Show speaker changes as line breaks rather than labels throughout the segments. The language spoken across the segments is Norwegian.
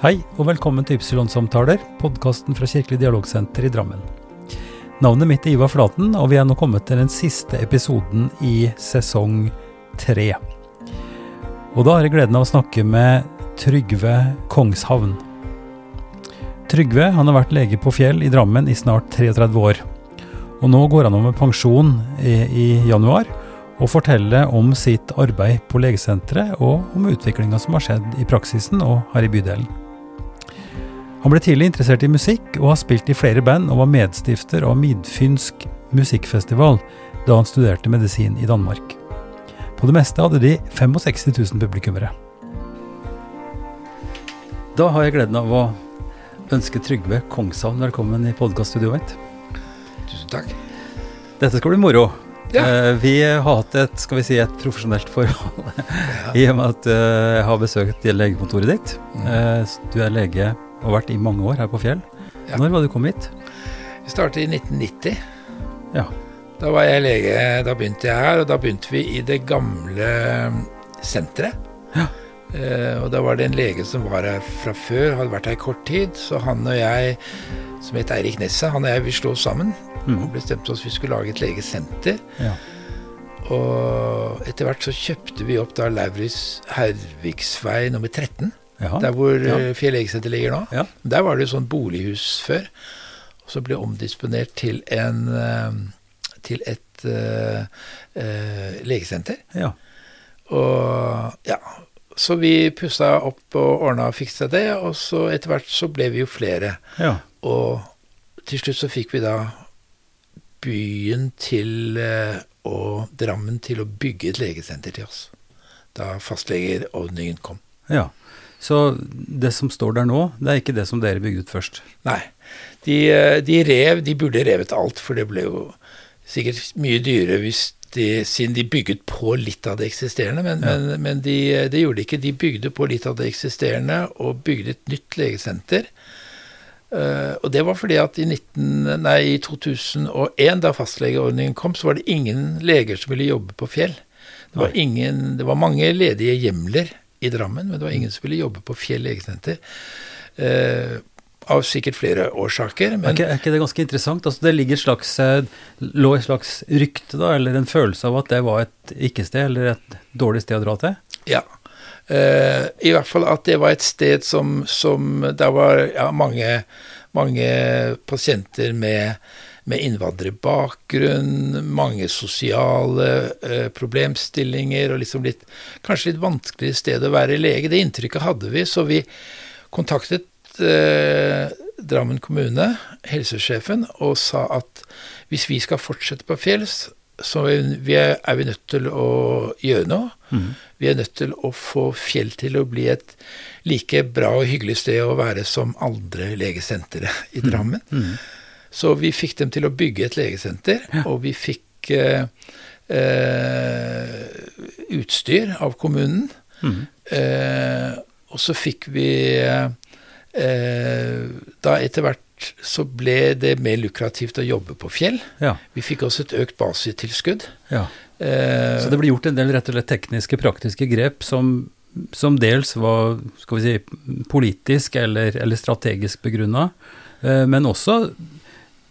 Hei og velkommen til Ypsilon-samtaler, podkasten fra Kirkelig dialogsenter i Drammen. Navnet mitt er Ivar Flaten, og vi er nå kommet til den siste episoden i sesong tre. Og da har jeg gleden av å snakke med Trygve Kongshavn. Trygve han har vært lege på Fjell i Drammen i snart 33 år. Og nå går han av med pensjon i, i januar, og forteller om sitt arbeid på legesenteret og om utviklinga som har skjedd i praksisen og her i bydelen. Han ble tidlig interessert i musikk, og har spilt i flere band og var medstifter av Midfynsk musikkfestival da han studerte medisin i Danmark. På det meste hadde de 65 000 publikummere. Da har jeg gleden av å ønske Trygve Kongshavn velkommen i podkaststudioet mitt.
Tusen takk.
Dette skal bli moro.
Ja.
Eh, Vi har hatt et, skal vi si, et profesjonelt forhold i og med at eh, jeg har besøkt legekontoret ditt.
Mm.
Eh, Du er lege og vært i mange år her på Fjell.
Ja.
Når var du kom hit?
Vi startet i 1990.
Ja.
Da var jeg lege, da begynte jeg her, og da begynte vi i det gamle senteret.
Ja.
Eh, og da var det en lege som var her fra før, hadde vært her i kort tid. Så han og jeg, som het Eirik Nesset, han og jeg vi slo oss sammen
Mm.
og bestemte oss vi skulle lage et legesenter.
Ja.
Og etter hvert så kjøpte vi opp da Lauritz Hervigsvei nummer 13.
Jaha.
Der hvor
Ja.
ja. Ligger nå.
Ja.
Der var det jo sånn bolighus før. Og så ble omdisponert til, en, eh, til et uh, uh, legesenter.
ja.
Og ja, så vi pussa opp og ordna og fiksa det, og så etter hvert så ble vi jo flere.
ja.
Og til slutt så fikk vi da byen til eh, og Drammen til å bygge et legesenter til oss. Da fastlegeordningen kom.
ja. Så det som står der nå, det er ikke det som dere bygde ut først?
Nei. De, eh, de rev De burde revet alt, for det ble jo sikkert mye dyrere hvis de, siden de bygget på litt av det eksisterende. Men,
Ja.
men, men de, det gjorde de ikke. De bygde på litt av det eksisterende og bygde et nytt legesenter. Uh, og det var fordi at i, 19, nei, i 2001, da fastlegeordningen kom, så var det ingen leger som ville jobbe på Fjell. Det var, ingen, det var mange ledige hjemler i Drammen, men det var ingen som ville jobbe på Fjell legesenter. Eh, av sikkert flere årsaker.
er, ikke, er ikke det ganske interessant? Altså, det ligger et slags, eh, lå et slags rykte, da, eller en følelse av at det var et ikke-sted, eller et dårlig sted å dra til?
ja. Eh, I hvert fall at det var et sted som, som Der var ja, mange, mange pasienter med, med innvandrerbakgrunn, mange sosiale eh, problemstillinger, og liksom litt Kanskje litt vanskelig sted å være lege. Det inntrykket hadde vi, så vi kontaktet eh, Drammen kommune, helsesjefen, og sa at hvis vi skal fortsette på fjells, så er vi, er vi nødt til å gjøre noe.
Mm.
Vi er nødt til å få Fjell til å bli et like bra og hyggelig sted å være som andre legesentre i Drammen.
Mhm.
Så vi fikk dem til å bygge et legesenter, og vi fikk eh, eh, utstyr av kommunen.
Mm.
Eh, og så fikk vi eh, Da etter hvert så ble det mer lukrativt å jobbe på Fjell.
Ja.
Vi fikk også et økt basistilskudd.
ja.
Eh,
Så det ble gjort en del rett og slett tekniske, praktiske grep som, som dels var skal vi si, politisk eller, eller strategisk begrunna, eh, men også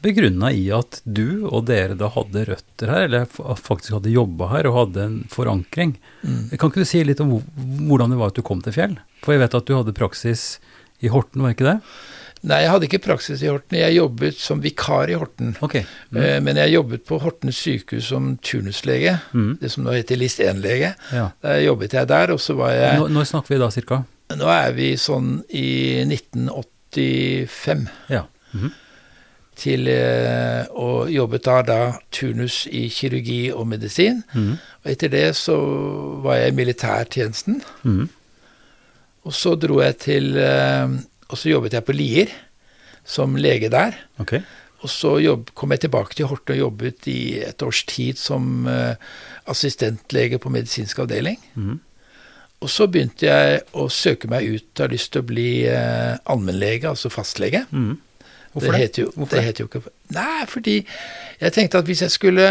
begrunna i at du og dere da hadde røtter her, eller faktisk hadde jobba her og hadde en forankring.
mm.
Kan ikke du si litt om hvordan det var at du kom til Fjell? For jeg vet at du hadde praksis i Horten, var ikke det?
Nei, jeg hadde ikke praksis i Horten. Jeg jobbet som vikar i Horten.
Ok. Mm.
Eh, Men jeg jobbet på Horten sykehus som turnuslege,
Mm.
det som nå heter List 1-lege.
Ja.
Der jobbet jeg der, og så var jeg
Når, når snakker vi da cirka?
Nå er vi sånn i 1985
Ja. Mhm.
Til å Og jobbet da, da turnus i kirurgi og medisin.
Mm.
Og etter det så var jeg i militærtjenesten.
Mm.
Og så dro jeg til eh, Og så jobbet jeg på Lier som lege der.
Okay.
Og så jobb, kom jeg tilbake til Horten og jobbet i et års tid som eh, assistentlege på medisinsk avdeling.
Mm.
Og så begynte jeg å søke meg ut, har lyst til å bli eh, allmennlege, altså fastlege.
Mhm. Hvorfor
det?
det?
Heter jo,
Hvorfor
det
det?
heter jo ikke Nei, fordi jeg tenkte at hvis jeg skulle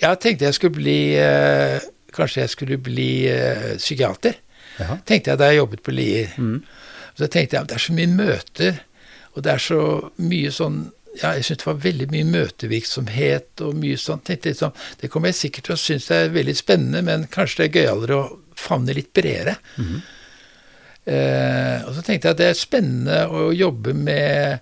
Jeg tenkte jeg skulle bli eh, Kanskje jeg skulle bli eh, psykiater.
Jaha.
Tenkte jeg da jeg jobbet på Lier.
Mm.
Så tenkte jeg at det er så mye møter, og det er så mye sånn ja, jeg syntes det var veldig mye møtevirksomhet og mye sånn. tenkte liksom, Det kommer jeg sikkert til å synes er veldig spennende, men kanskje det er gøyalere å favne litt bredere. Mm -hmm. eh, og så tenkte jeg at det er spennende å jobbe med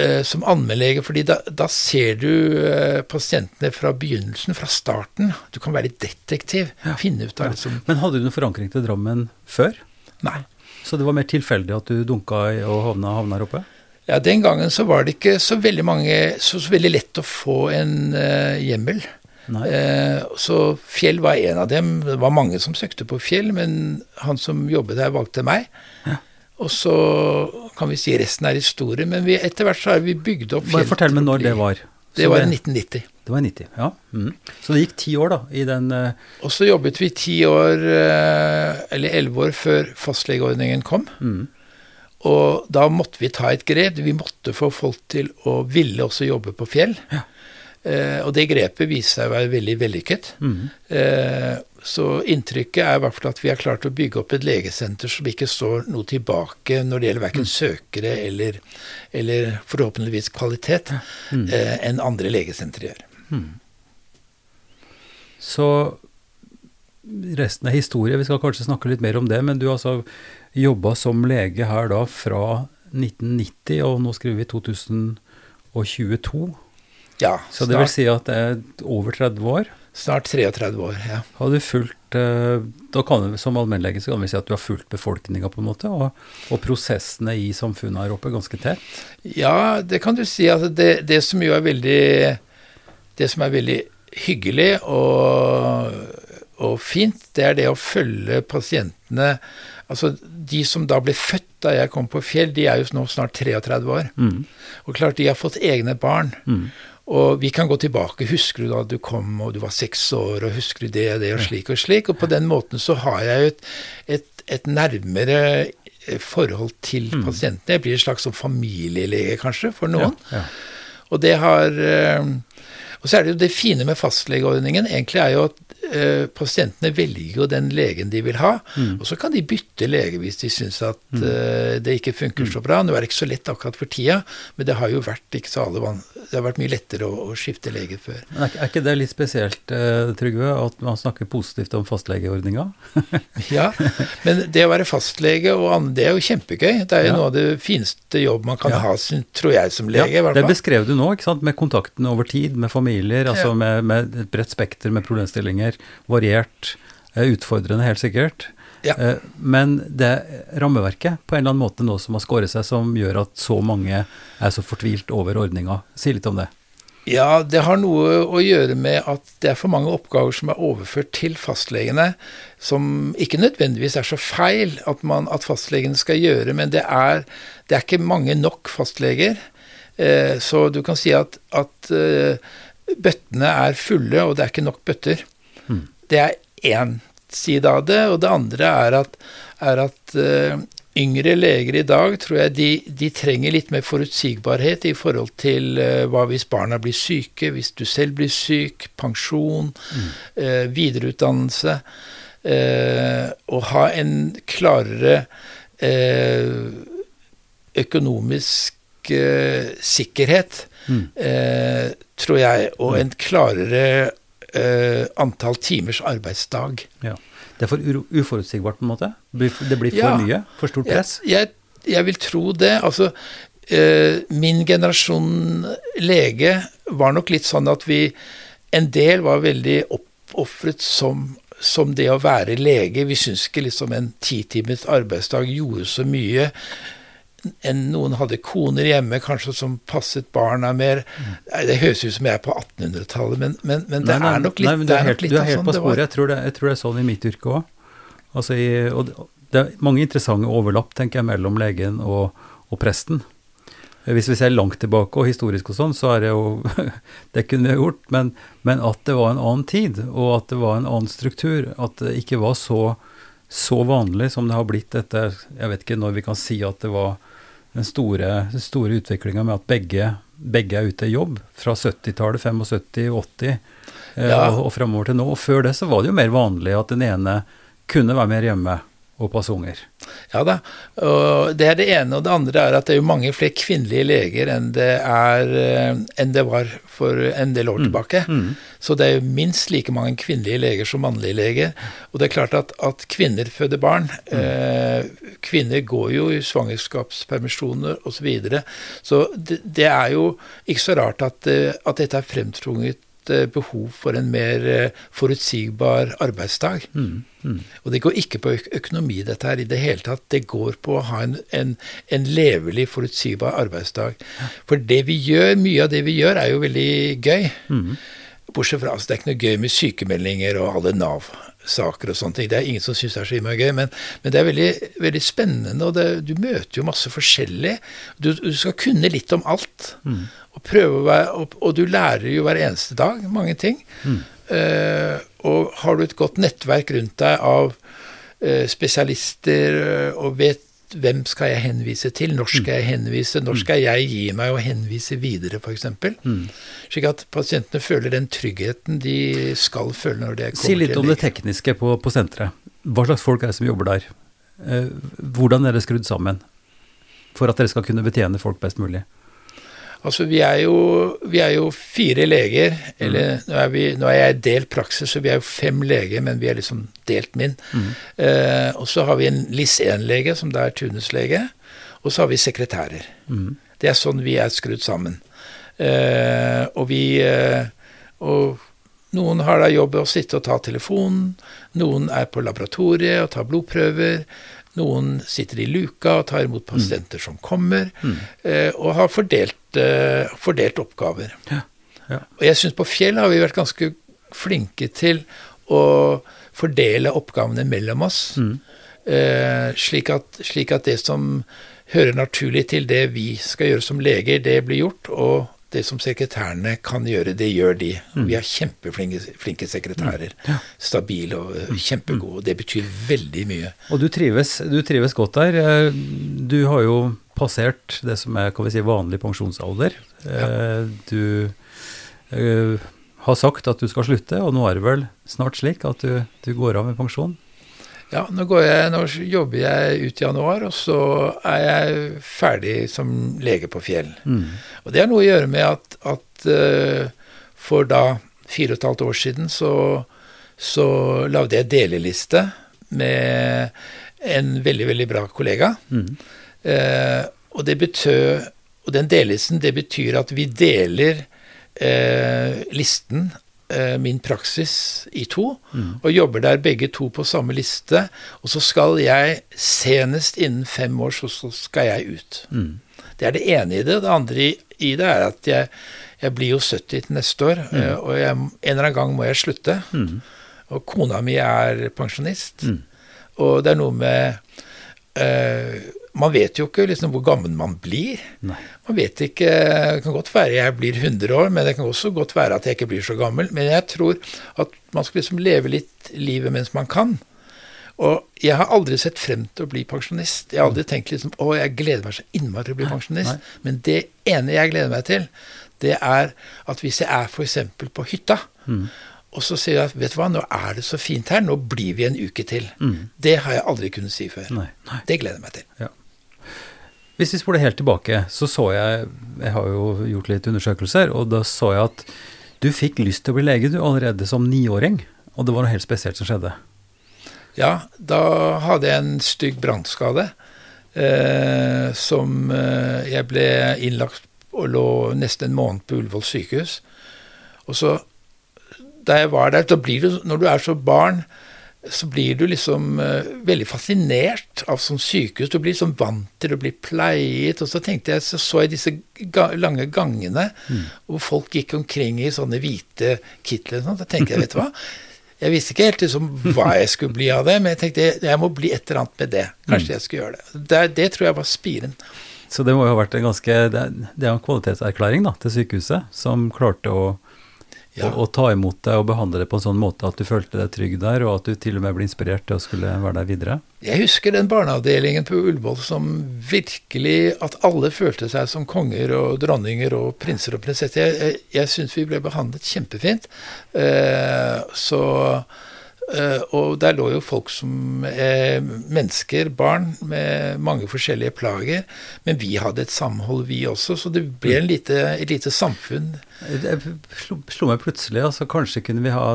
eh, som allmennlege, fordi da, da, ser du eh, pasientene fra begynnelsen, fra starten. Du kan være litt detektiv. Ja. finne ut av ja. liksom
Men hadde du noen forankring til Drammen før?
Nei.
Så det var mer tilfeldig at du dunka i og havna, havna her oppe?
Ja, Den gangen så var det ikke så veldig mange, så, så veldig lett å få en uh, hjemmel. Eh, så Fjell var en av dem. Det var mange som søkte på Fjell, men han som jobbet der, valgte meg. Ja. Og så kan vi si resten er historie, men vi, etter hvert så har vi bygd opp.
Bare fortell meg når det var.
Det var i 1990.
Det var i 90, ja. Mm. Så det gikk ti år, da, i den uh...
Og så jobbet vi ti år, eller elleve år, før fastlegeordningen kom. Mm. Og da måtte vi ta et grep. Vi måtte få folk til å ville også jobbe på fjell. Ja. Eh, og det grepet viste seg å være veldig vellykket. Mm. Eh, så inntrykket er i hvert fall at vi har klart å bygge opp et legesenter som ikke står noe tilbake når det gjelder verken mm. søkere eller, eller, forhåpentligvis kvalitet, mm. eh, enn andre legesentre gjør. Mm.
Så resten er historie. Vi skal kanskje snakke litt mer om det, men du altså jobba som lege her da fra 1990, og nå skriver vi 2022.
Ja,
snart. Så det vil si at det er over 30 år?
Snart 33 år, ja.
Har du fulgt eh, Da kan du som allmennlege så kan vi si at du har fulgt befolkninga på en måte, og, og, prosessene i samfunnet her oppe ganske tett?
Ja, det kan du si. Altså det, det som jo er veldig Det som er veldig hyggelig og, og fint, det er det å følge pasientene Altså, De som da ble født da jeg kom på Fjell, de er jo nå snart 33 år. Mm. Og klart, de har fått egne barn. Mm. Og vi kan gå tilbake. Husker du da du kom og du var seks år, og husker du det og det, og slik og slik? Og på den måten så har jeg et, et, et nærmere eh, forhold til mm. pasientene. Jeg blir en slags sånn familielege, kanskje, for noen. Ja, ja. Og det har eh, Og så er det jo det fine med fastlegeordningen, egentlig er jo at eh, pasientene velger jo den legen de vil ha. Mm. Og så kan de bytte lege hvis de syns at mm. eh, det ikke funker så bra. Nå er det ikke så lett akkurat for tida, men det har jo vært ikke så alle det har vært mye lettere å, å skifte lege før.
Men er, er, ikke det litt spesielt, eh, Trygve, at man snakker positivt om fastlegeordninga?
ja, men det å være fastlege og annen, det er jo kjempegøy. Det er jo ja. noe av det fineste jobb man kan ja. ha, tror jeg, som lege. Ja,
det beskrev du nå, ikke sant? med kontakten over tid med familier, altså med, med et bredt spekter med problemstillinger variert, eh, utfordrende helt sikkert. Ja. Eh, men det er rammeverket på en eller annen måte nå som har skåret seg, som gjør at så mange er så fortvilt over ordninga. Si litt om det.
Ja, det har noe å gjøre med at det er for mange oppgaver som er overført til fastlegene, som ikke nødvendigvis er så feil at, man, at fastlegene skal gjøre, men det er, det er ikke mange nok fastleger. Eh, så du kan si at, at bøttene er fulle, og det er ikke nok bøtter. Det er én side av det. Og det andre er at, er at uh, yngre leger i dag tror jeg de, de, trenger litt mer forutsigbarhet i forhold til uh, hva hvis barna blir syke, hvis du selv blir syk, pensjon, mm. uh, videreutdannelse. og ha en klarere økonomisk sikkerhet, mm. tror jeg, og en klarere uh, antall timers arbeidsdag.
Ja. Det er for uforutsigbart, på en måte? Det blir for ja, mye? For stort press?
Jeg, jeg, jeg vil tro det. Altså, uh, min generasjon lege var nok litt sånn at vi En del var veldig oppofret som, som det å være lege. Vi syns ikke liksom en titimes arbeidsdag gjorde så mye noen hadde koner hjemme kanskje som passet barna mer. Det høres ut som jeg er på 1800-tallet, men, men, men, det nei, nei, er nok litt, nei,
du er helt, du er helt sånn på sporet. Jeg tror, det, jeg tror, det, er sånn i mitt yrke òg. Altså det er mange interessante overlapp tenker jeg, mellom legen og, og, presten. Hvis vi ser langt tilbake og historisk og sånn, så er det jo Det kunne vi ha gjort, men, men, at det var en annen tid, og at det var en annen struktur, at det ikke var så, så vanlig som det har blitt etter Jeg vet ikke når vi kan si at det var den store, store utviklinga med at begge, begge, er ute i jobb, fra 70-tallet, 75, 80 eh, ja. og, og framover til nå. Og før det så var det jo mer vanlig at den ene kunne være mer hjemme og passe.
Ja da. Og det er det ene. Og det andre er at det er jo mange flere kvinnelige leger enn det, er, eh, enn det var for en del år tilbake. Mm. Så det er jo minst like mange kvinnelige leger som mannlige leger. Og det er klart at, at kvinner føder barn. Mm. Eh, kvinner går jo i svangerskapspermisjoner osv. Så, videre. så det, det, er jo ikke så rart at, eh, at dette er fremtrunget Eh, behov for en mer eh, forutsigbar arbeidsdag. Mm, mm. Og det går ikke på økonomi, dette her, i det hele tatt. Det går på å ha en, en, en levelig, forutsigbar arbeidsdag. For det vi gjør, mye av det vi gjør, er jo veldig gøy. Mm. Bortsett fra altså, det er ikke noe gøy med sykemeldinger og alle Nav-saker og sånne ting. Det er ingen som syns det er så innmari gøy, men, men, det er veldig, veldig spennende. Og det, du møter jo masse forskjellig. Du, du skal kunne litt om alt. Mm og være og, og, du lærer jo hver eneste dag mange ting. Mm. Uh, og har du et godt nettverk rundt deg av uh, spesialister uh, og vet hvem skal jeg henvise til, når skal jeg henvise, når mm. skal jeg gi meg og henvise videre, f.eks. Mm. Slik at pasientene føler den tryggheten de skal føle når det kommer
til Si litt om det tekniske på, på senteret. Hva slags folk er det som jobber der? hvordan er det skrudd sammen for at dere skal kunne betjene folk best mulig?
Altså, vi er jo, vi er jo fire leger. Eller mm. nå, er vi, nå, er jeg delt praksis, så vi er jo fem leger, men vi er liksom delt min. Mm. Eh, og så har vi en LIS1-lege, som da er turnuslege. Og så har vi sekretærer. Mm. Det er sånn vi er skrudd sammen. Eh, og vi eh, Og noen har da jobb å sitte og ta telefonen. Noen er på laboratoriet og tar blodprøver. Noen sitter i luka og tar imot pasienter mm. som kommer, mm. eh, og har fordelt, eh, fordelt oppgaver. Ja. Ja. Og jeg syns på Fjell har vi vært ganske flinke til å fordele oppgavene mellom oss, mm. eh, slik, at, slik, at, det som hører naturlig til det vi skal gjøre som leger, det blir gjort. og det som sekretærene kan gjøre, det gjør de. Mm. Vi har kjempeflinke flinke sekretærer. Mm. Ja. Stabile og uh, kjempegode. Det betyr veldig mye.
Og du trives, du trives, godt der. Eh, du har jo passert det som er kan vi si, vanlig pensjonsalder. Ja. Eh, du uh, har sagt at du skal slutte, og nå er det vel snart slik at du, du går av med pensjon?
Ja, nå, jeg, nå, jobber jeg ut i januar, og så er jeg ferdig som lege på Fjell. Mm. Og det har noe å gjøre med at, at uh, for da fire og et halvt år siden så, så lagde jeg deleliste med en veldig, veldig bra kollega. Mm. Uh, og det betød Og den delelsen, det betyr at vi deler uh, listen Eh, min praksis i to, mm. og jobber der begge to på samme liste. Og så skal jeg senest innen fem år, så, så skal jeg ut. Mm. Det er det ene i det. Det andre i, i det er at jeg, jeg, blir jo 70 til neste år, mm. Eh, og jeg, en eller annen gang må jeg slutte. Mm. Og kona mi er pensjonist. Mm. Og det er noe med øh, man vet jo ikke liksom hvor gammel man blir. Nei. Man vet ikke Det kan godt være jeg blir 100 år, men det kan også godt være at jeg ikke blir så gammel. Men jeg tror at man skal liksom leve litt livet mens man kan. Og jeg har aldri sett frem til å bli pensjonist. Jeg har aldri tenkt liksom å, jeg gleder meg så innmari til å bli pensjonist. Nei. Men det ene jeg gleder meg til, det er at hvis jeg er f.eks. på hytta, mm. Og så sier jeg at vet du hva, nå er det så fint her, nå blir vi en uke til. Mm. Det har jeg aldri kunnet si før. Nei. Det gleder jeg meg til. Ja.
Hvis vi spoler helt tilbake, så så jeg Jeg har jo gjort litt undersøkelser, og da så jeg at du fikk lyst til å bli lege du allerede som niåring. Og det var noe helt spesielt som skjedde.
Ja, da hadde jeg en stygg brannskade eh, som eh, jeg ble innlagt og lå nesten en måned på Ullevål sykehus. Og så, da jeg var der, så blir du, når du er så barn, så blir du liksom uh, veldig fascinert av sånn sykehus. Du blir liksom vant til å bli pleiet. Og så tenkte jeg, så så jeg disse ga lange gangene mm. hvor folk gikk omkring i sånne hvite kitler. Sånn. Da tenkte jeg, vet du hva. Jeg visste ikke helt liksom, hva jeg skulle bli av det, men jeg tenkte jeg må bli et eller annet med det. Kanskje mm. jeg skulle gjøre det. det. Det, tror jeg var spiren.
Så det må jo ha vært en ganske Det er en kvalitetserklæring da, til sykehuset, som klarte å ja. Og, og, ta imot det og behandle det på en sånn måte at du følte deg trygg der, og at du til og med ble inspirert til å skulle være der videre?
Jeg husker den barneavdelingen på Ullevål som virkelig At alle følte seg som konger og dronninger og prinser og prinsesser. Jeg, jeg, jeg syns vi ble behandlet kjempefint. Eh, så og der lå jo folk som eh, mennesker, barn, med mange forskjellige plager. Men vi hadde et samhold, vi også, så det ble en lite, et lite samfunn.
Det slo, slo meg plutselig, altså kanskje kunne vi ha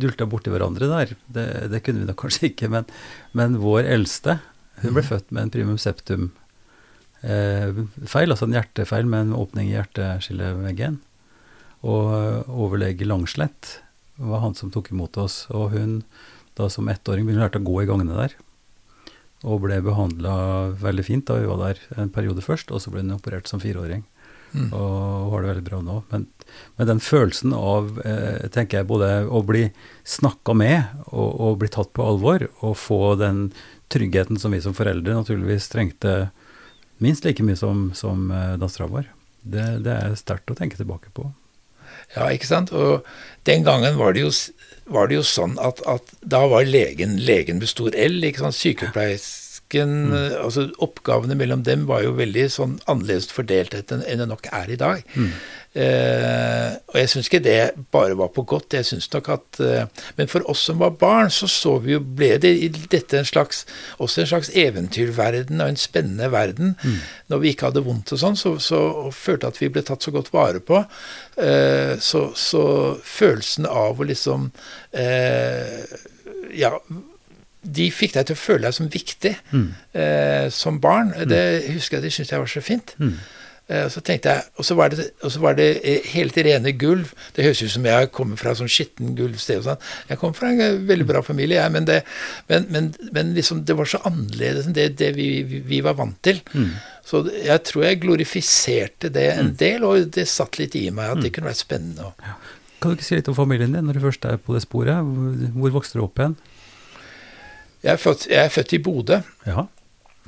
dulta borti hverandre der. Det, det kunne vi nok kanskje ikke, men, men vår eldste hun ble født med en primum septum eh, altså en hjertefeil med en åpning i hjerteskilleveggen. Og overlege Langslett var han som tok imot oss. Og hun, da som ettåring, begynte å gå i gangene der. Og ble behandla veldig fint da vi var der en periode først, og så ble hun operert som fireåring. Mm. Og har det veldig bra nå. Men, men den følelsen av eh, tenker jeg, både å bli snakka med og, og, bli tatt på alvor, og få den tryggheten som vi som foreldre naturligvis trengte minst like mye som, som eh, dattera vår, det, det er sterkt å tenke tilbake på.
Ja, ikke sant. Og den gangen var det jo, var det jo sånn at, at, da var legen legen stor L. ikke sant, Sykepleiersken mm. altså Oppgavene mellom dem var jo veldig sånn annerledes fordelt enn det nok er i dag. Mm. Eh, og jeg syns ikke det bare var på godt. jeg synes nok at, eh, Men for oss som var barn, så så vi jo, ble det i dette en slags, også en slags eventyrverden og en spennende verden. Mm. Når vi ikke hadde vondt og sånn, så, så og følte at vi ble tatt så godt vare på. Eh, så, så, følelsen av å liksom eh, Ja de fikk deg til å føle deg som viktig mm. eh, som barn. Mm. Det husker jeg de syntes jeg var så fint. Mm. Eh, så tenkte jeg, Og så var det, så var det eh, helt rene gulv. Det høres ut som jeg kommer fra sånn skitten gulvsted. og sånn. Jeg kommer fra en veldig bra familie, jeg, men, det, men, men, men liksom, det var så annerledes enn det, det vi, vi, var vant til. Mm. Så jeg tror jeg glorifiserte det en mm. del, og det satt litt i meg at det mm. kunne vært spennende. Ja.
Kan du ikke si litt om familien din når du først er på det sporet? Hvor vokste du opp igjen?
Jeg er født, jeg er født i Bodø. Ja.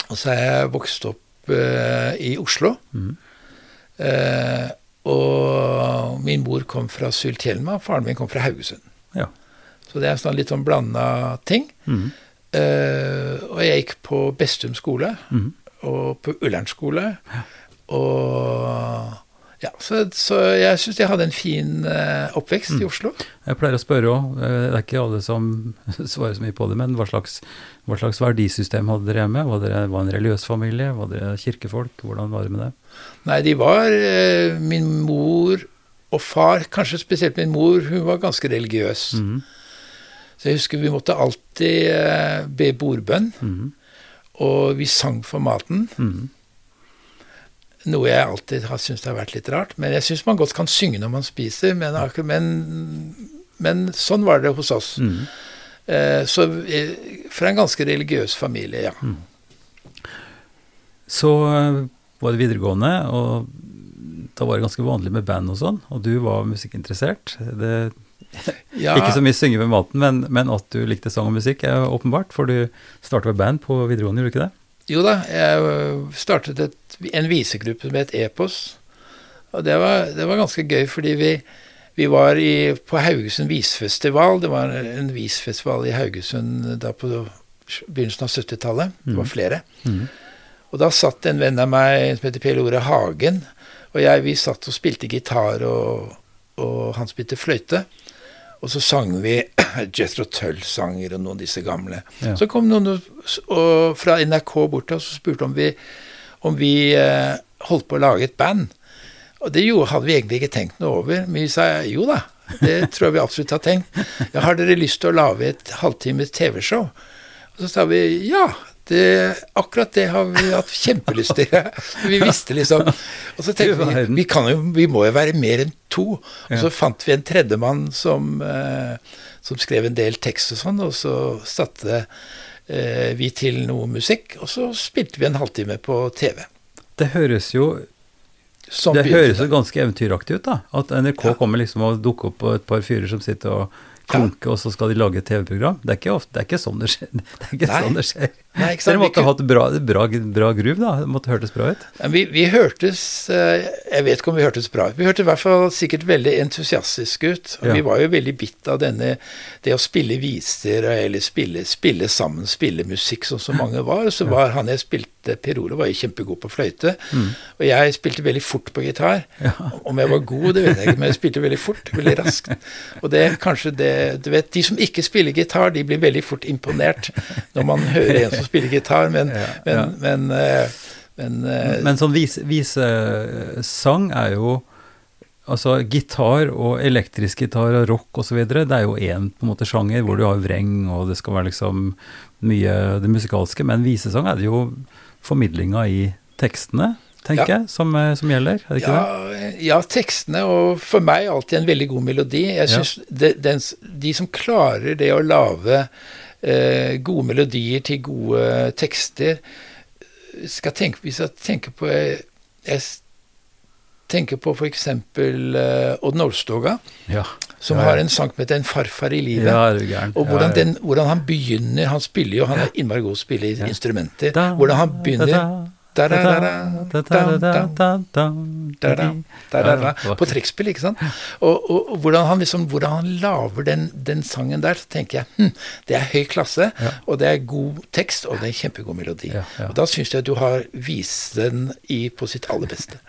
Og så er jeg vokst opp uh, i Oslo. Mm. Uh, og min mor kom fra Sultjelma, faren min kom fra Haugesund. Ja. Så det er sånn litt sånn blanda ting. Mm. Uh, og jeg gikk på Bestum skole mm. og på Ullern skole. Ja. Og ja, så, så jeg syns jeg hadde en fin uh, oppvekst mm. i Oslo.
Jeg pleier å spørre òg, det er ikke alle som svarer så mye på det, men hva slags, hva slags verdisystem hadde dere hjemme? Var dere var en religiøs familie? Var dere kirkefolk? Hvordan var det med det?
Nei, de var uh, Min mor og far, kanskje spesielt min mor, hun var ganske religiøs. Mm. Så jeg husker vi måtte alltid be bordbønn, mm. og vi sang for maten. Mm. Noe jeg alltid har syntes har vært litt rart. Men jeg syns man godt kan synge når man spiser, men, men, men sånn var det hos oss. Mm. Eh, så fra en ganske religiøs familie, ja. Mm.
Så eh, var det videregående, og da var det ganske vanlig med band og sånn, og du var musikkinteressert. Det, ja. Ikke så mye synge med maten, men, men, at du likte sang og musikk, er åpenbart. For du startet med band på videregående, gjorde du ikke det?
Jo da, jeg startet et, en visegruppe som het Epos. Og det var, det var ganske gøy, fordi vi, vi var i, på Haugesund visfestival. Det var en visfestival i Haugesund da på begynnelsen av 70-tallet. Det var mm. flere. Mm. Og da satt en venn av meg som heter Per Ore Hagen, og jeg, vi satt og spilte gitar, og, og han spilte fløyte. Og så sang vi Jethro Tull-sanger og noen av disse gamle. Ja. Så kom noen og, fra NRK bort til oss og spurte om vi, om vi eh, holdt på å lage et band. Og det jo, hadde vi egentlig ikke tenkt noe over. Men vi sa jo da, det tror jeg vi absolutt har tenkt. Ja, har dere lyst til å lage et halvtimes TV-show? Og så sa vi ja, det, akkurat det har vi hatt kjempelyst til. vi visste liksom Og så tenkte vi vi, jo, vi må jo være mer enn to. Og så fant vi en tredjemann som, eh, som skrev en del tekst og sånn, og så satte eh, vi til noe musikk, og så spilte vi en halvtime på TV.
Det høres jo det høres jo ganske eventyraktig ut, da. At NRK ja. kommer liksom og dukker opp på et par fyrer som sitter og klunker, ja. og så skal de lage et TV-program. Det er ikke det er ikke sånn det skjer. Det er ikke
Nei.
sånn det skjer.
Nei, ikke sant? dere
måtte
kunne-
hatt bra, bra, bra groove, da? Det måtte hørtes bra ut?
Vi, vi hørtes eh, Jeg vet ikke om vi hørtes bra ut. Vi hørtes i hvert fall sikkert veldig entusiastiske ut. Og
Ja.
Vi var jo veldig bitt av denne Det å spille viser eller spille, spille sammen, spille musikk sånn som mange var. Så var han jeg spilte Per Ole var jo kjempegod på fløyte.
Mm.
Og jeg spilte veldig fort på gitar. Om jeg var god, det vet jeg ikke, men jeg spilte veldig fort. Veldig raskt. Og det er kanskje det Du vet, de som ikke spiller gitar, de blir veldig fort imponert når man hører en som spiller gitar, men,
Ja,
men,
ja.
men, eh, men eh,
Men sånn vis- visesang er jo Altså gitar og elektrisk gitar og rock osv., det er jo én på en måte sjanger hvor du har vreng og det skal være liksom mye det musikalske, men visesang er det jo formidlinga i tekstene, tenker
Ja.
jeg, som, eh, som gjelder, er det ikke det?
ja, ja, tekstene, og for meg alltid en veldig god melodi. Jeg
Ja.
synes de, som klarer det å lage eh, gode melodier til gode tekster skal tenke, Hvis jeg tenker på Jeg, jeg tenker på f.eks. Uh, Odd Nordstoga,
Ja.
som
Ja, ja.
har en sang som heter 'En farfar i livet'. Og hvordan, den, hvordan han begynner Han spiller jo, han er innmari god til å spille instrumenter.
Da,
Hvordan han begynner på trekkspill, ikke sant? Og, og, og hvordan han liksom, hvordan han lager den, den, sangen der, så tenker jeg hm, det er høy klasse,
ja.
og det er god tekst, og det er kjempegod melodi.
Ja, ja.
Og da syns jeg at du har vist den i, på sitt aller beste.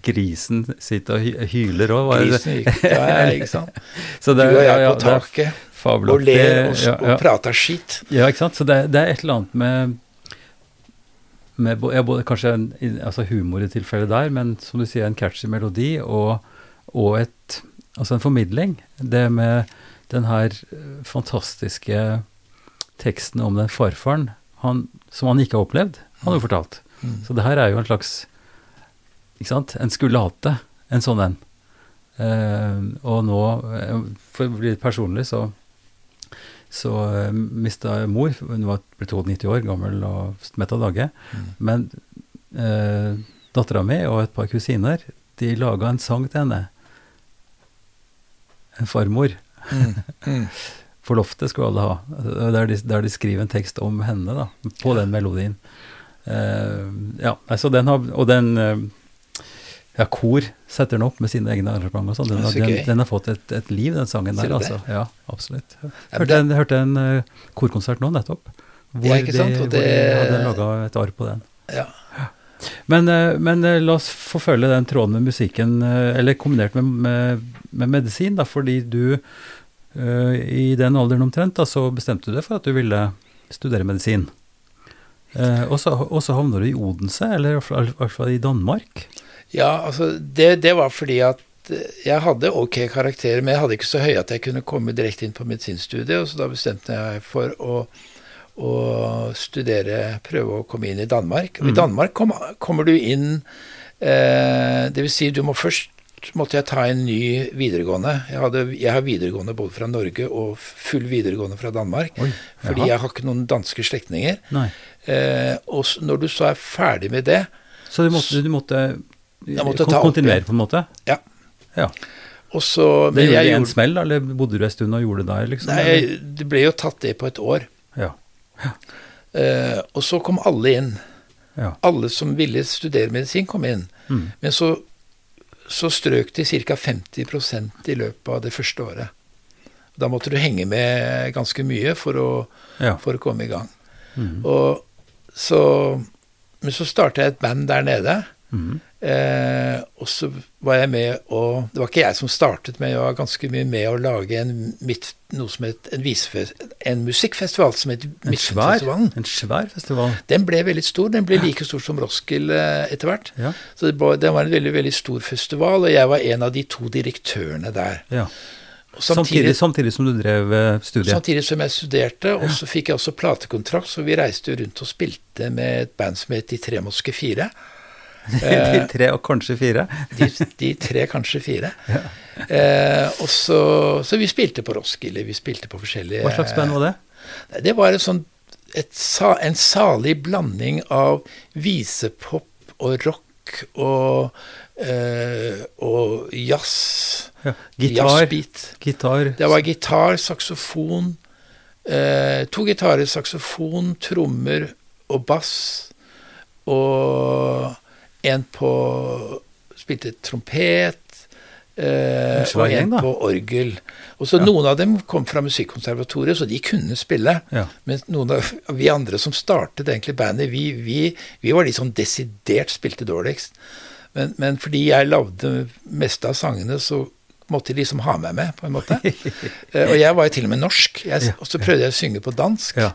Grisen sitter og hyler òg,
var det det? Ja, ikke sant. Du og jeg på taket og ler og, prater skit.
Ja, ikke sant. Så det er et eller annet med med ja, både kanskje en, altså humor i tilfellet der, men som du sier, en catchy melodi og, og et, altså en formidling. Det med den her eh, fantastiske teksten om den farfaren han, som han ikke har opplevd, han har jo fortalt.
Mm.
Så det her er jo en slags ikke sant, en skulle hatt det, en sånn en. Eh, og nå, eh, for å bli litt personlig, så så uh, mista mor, hun var ble 92 år gammel og mett av dage.
Mm.
Men uh, dattera mi og et par kusiner, de laga en sang til henne. En farmor.
Mm. Mm.
På loftet skulle alle ha. Uh, Der de, der de skriver en tekst om henne, da, på den melodien. Uh, ja, altså den har Og den eh, Ja, kor setter den opp med sine egne arrangementer. sånn. Den, har- den, den har fått et, et liv, den sangen der, altså. Ja, absolutt. Hørte en, hørte en uh, korkonsert nå nettopp. Hvor,
Ja,
de, hvor de
det-
hadde laga et arr på den.
Ja.
Men, uh, men uh, la oss forfølge den tråden med musikken, eller kombinert med, med, med medisin, da, fordi du i den alderen omtrent da, så bestemte du deg for at du ville studere medisin. Og så havner du i Odense, eller i hvert fall i Danmark.
Ja, altså det, det var fordi at eh, jeg hadde ok karakterer, men jeg hadde ikke så høye at jeg kunne komme direkte inn på medisinstudiet, og så da bestemte jeg for å, å studere, prøve å komme inn i Danmark. Og i Danmark kom, kommer du inn eh, Det vil si, du må først måtte jeg ta en ny videregående. Jeg, hadde, jeg har videregående både fra Norge og full videregående fra Danmark.
Oi,
Fordi jeg har ikke noen danske slektninger. Eh, og når du så er ferdig med det,
Så du måtte, du måtte, Kontinuere, på en måte?
Ja.
ja.
og så
Det gjorde
jeg
en
gjorde-
smell, eller bodde du en stund og gjorde det der, liksom?
Nei, det ble jo tatt det på et år.
Ja.
Uh, og så kom alle inn.
ja.
Alle som ville studere medisin, kom inn.
Mm.
Men så, så strøk de ca. 50% i løpet av det første året. Da måtte du henge med ganske mye for å,
ja.
for å komme i gang.
Mm.
Og så, men så starta jeg et band der nede.
Mm.
Eh, og så var jeg med og Det var ikke jeg som startet, men jeg var ganske mye med å lage en, midt, noe som het en, en musikkfestival som het Midtfestivalen.
en svær festival.
Den ble veldig stor. Den ble like stor som Roskilde eh, etter hvert.
Ja.
Så det var, den var en veldig veldig stor festival, og jeg var en av de to direktørene der.
ja.
Og
Samtidig, samtidig som du drev eh, studiet.
Samtidig som jeg studerte, og så fikk jeg også platekontrakt, så vi reiste rundt og spilte med et band som het De tre moske fire.
De tre, og kanskje fire.
De, de tre, kanskje fire. Eh, og så, så vi spilte på Roskilde, vi spilte på forskjellige
Hva slags band var det?
Det var et sånt, et, en salig blanding av visepop og rock og, eh, og jazz.
Ja. Gitar, gitar
Det var gitar, saksofon, Eh, to gitarer, saksofon, trommer og bass. Og en på Spilte trompet. Eh,
En
og en på orgel. Og så Noen av dem kom fra Musikkonservatoriet, så de kunne spille.
Ja.
Mens noen av vi andre som startet egentlig bandet, vi, vi, vi var de som desidert spilte dårligst. Men, men fordi jeg lagde meste av sangene, så måtte de liksom ha meg med, på en måte. Eh, og jeg var jo til og med norsk, jeg,
Ja,
og så prøvde jeg å synge på dansk.
Ja.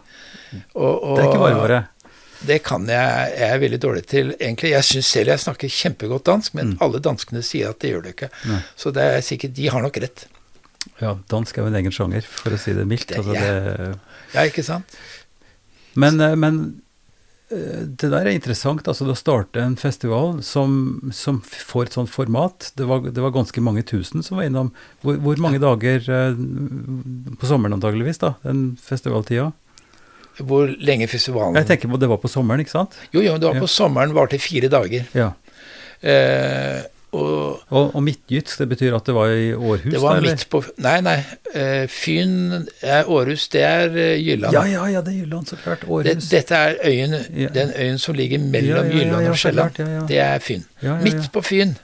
Og, og,
Det er ikke bare bare.
Det kan jeg, jeg er veldig dårlig til. egentlig. Jeg syns selv jeg snakker kjempegodt dansk, men
Mm.
alle danskene sier at det gjør det ikke.
Nei.
Så det er sikkert, de har nok rett.
Ja, dansk er jo en egen sjanger, for å si det mildt.
Det-
Altså, det,
Ja, ikke sant?
men, eh, men eh, det der er interessant. altså Å starte en festival som, som får et sånt format. Det var, det var ganske mange tusen som var innom. Hvor, hvor mange dager eh, på sommeren antageligvis, da, den festivaltida?
Hvor lenge festivalen
Jeg tenker på det var på sommeren, ikke sant?
Jo, jo, det var
Ja.
på sommeren, varte fire dager.
Ja.
Eh, og
Og, og midtgyts, det betyr at det var i Århus?
det var
der,
midt på Nei, nei. Eh, Fyn er Århus, det er eh, Jylland.
Ja, ja, ja, det er Jylland, så klart.
Det, dette er øyen,
Ja.
den øyen som ligger mellom
Ja, ja, ja,
Jylland
ja,
og Sjælland.
ja, ja.
Det er Fyn.
Ja, ja, ja.
Midt på Fyn,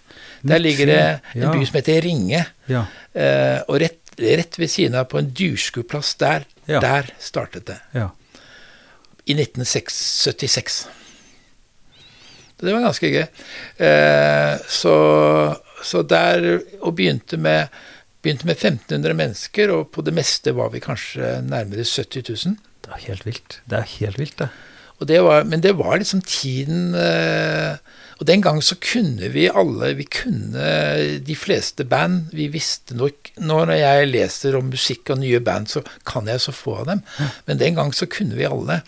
der
Midt
ligger det en
ja.
by som heter Ringe.
Ja.
Eh, og rett, rett ved siden av, på en dyrskueplass der,
Ja.
der startet det.
ja.
I 1976. Det var ganske gøy. Eh, så, så der Og begynte med, begynte med 1500 mennesker, og på det meste var vi kanskje nærmere 70 000.
Det er helt vilt. Det er helt vilt, det.
Det var, men det var liksom tiden eh, Og den gang så kunne vi alle Vi kunne de fleste band. Vi visste nok Nå når jeg leser om musikk og nye band, så kan jeg så få av dem. Men den gang så kunne vi alle.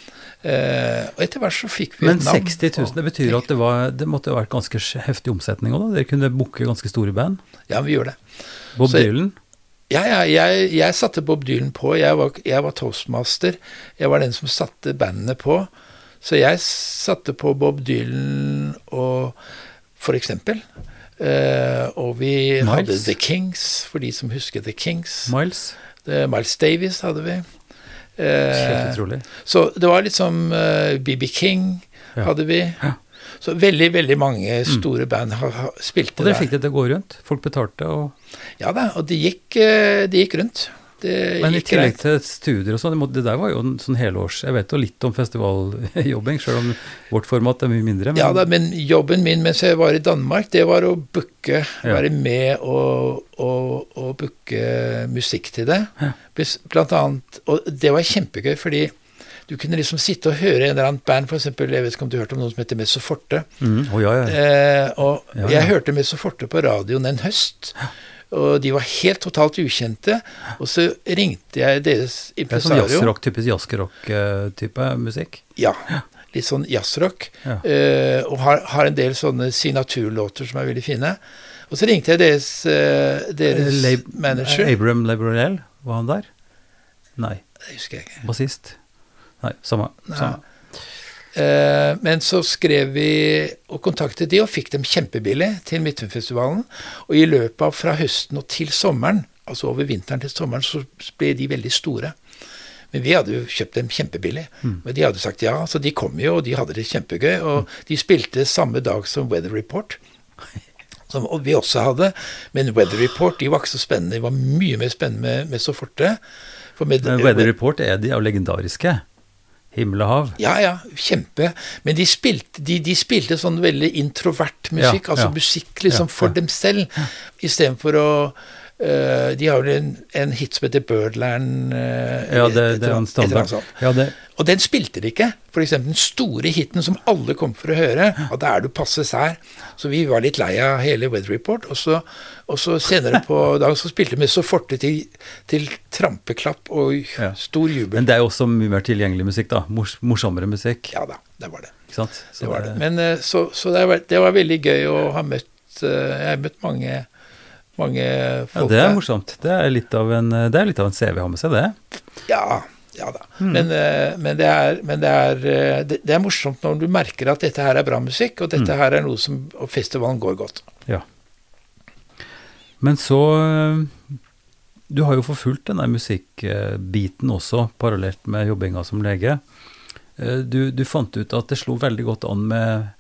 Eh, og etter hvert så fikk vi
Men
et navn.
Men 60 000, det betyr at det, var, det måtte ha vært ganske heftig omsetning òg, da? Dere kunne booke ganske store band?
Ja, vi gjør det.
Bob Dylan?
Ja, ja, jeg, jeg satte Bob Dylan på. Jeg var, jeg var toastmaster. Jeg var den som satte bandene på. Så jeg satte på Bob Dylan og for eksempel. Uh, og vi
Miles?
hadde The Kings, for de som husker The Kings.
Miles?
The Miles Davis hadde vi.
Helt
Eh,
utrolig.
så det var litt som BB King
Ja.
hadde vi.
Ja. Mm.
Så veldig, veldig mange store band ha, ha, spilte
Og dere
der.
fikk det til å gå rundt? Folk betalte og
Ja da, og det gikk, eh, det gikk rundt. Det
Men i tillegg til studier og sånn, det der var jo en sånn helårs Jeg vet jo litt om festivaljobbing, sjøl om vårt format er mye mindre. Men
Ja da, men jobben min mens jeg var i Danmark, det var å booke,
Ja.
være med og, og, og booke musikk til det. Ja. Blant annet, og det var kjempegøy, fordi du kunne liksom sitte og høre en eller annen band, eksempel, jeg vet ikke om du hørte om noen som heter Messo Forte.
mm, Å ja, ja.
Eh, og
Ja, ja.
jeg hørte Messo Forte på radioen en høst. Og de var helt totalt ukjente. Og så ringte jeg deres impresario.
Det er sånn jazzrock, typisk jazzrock-type musikk.
Ja, litt sånn jazzrock.
Ja.
Uh, og har, har en del sånne signaturlåter som er veldig fine. Og så ringte jeg deres, uh, deres
Lab-
manager.
Abram Labrunel, var han der? Nei.
Det husker jeg ikke.
Bassist? Nei, samme. Samme.
Eh, men så skrev vi og kontaktet de, og fikk dem kjempebillig til Midtfestivalen. Og i løpet av fra høsten og til sommeren, altså over vinteren til sommeren, så ble de veldig store. Men vi hadde jo kjøpt dem kjempebillig. Men de hadde sagt ja, så de kom jo, og de hadde det kjempegøy. Og de spilte samme dag som Weather Report. Som vi også hadde. Men Weather Report de var ikke så spennende. De var mye mer spennende med, med så forte. For med,
Men Weather Report er de jo legendariske. Himmel og hav.
Ja, ja, kjempe. Men de spilte, de, de spilte sånn veldig introvert musikk.
Ja,
altså musikk liksom for dem selv, istedenfor å De har vel en, en hit som heter Birdland øh,
Ja, det, det er en standard. Ja, det,
Og den spilte de ikke. Eksempel den store hiten som alle kom for å høre. Og da er du passe sær. Så vi var litt lei av hele Weather Report. Og så, og så senere på dagen så spilte vi så forte til, til trampeklapp og
Ja.
stor jubel.
men det er jo også mye mer tilgjengelig musikk, da. Mors, morsommere musikk.
Ja da, det var det.
Så
Det var det. Men eh, så, så det, var, det var veldig gøy å ha møtt eh, Jeg har møtt mange, mange
ja, det er morsomt. Det er litt av en, det er litt av en CV å ha med seg, det.
Ja, ja da.
Mm.
Men, eh, men, det er, men det, er, eh, det, det er morsomt når du merker at dette her er bra musikk, og
Mm.
dette her er noe som Og festivalen går godt.
Ja. Men så du har jo forfulgt denne musikkbiten også, parallelt med jobbinga som lege. Eh, du, du, fant ut at det slo veldig godt an med,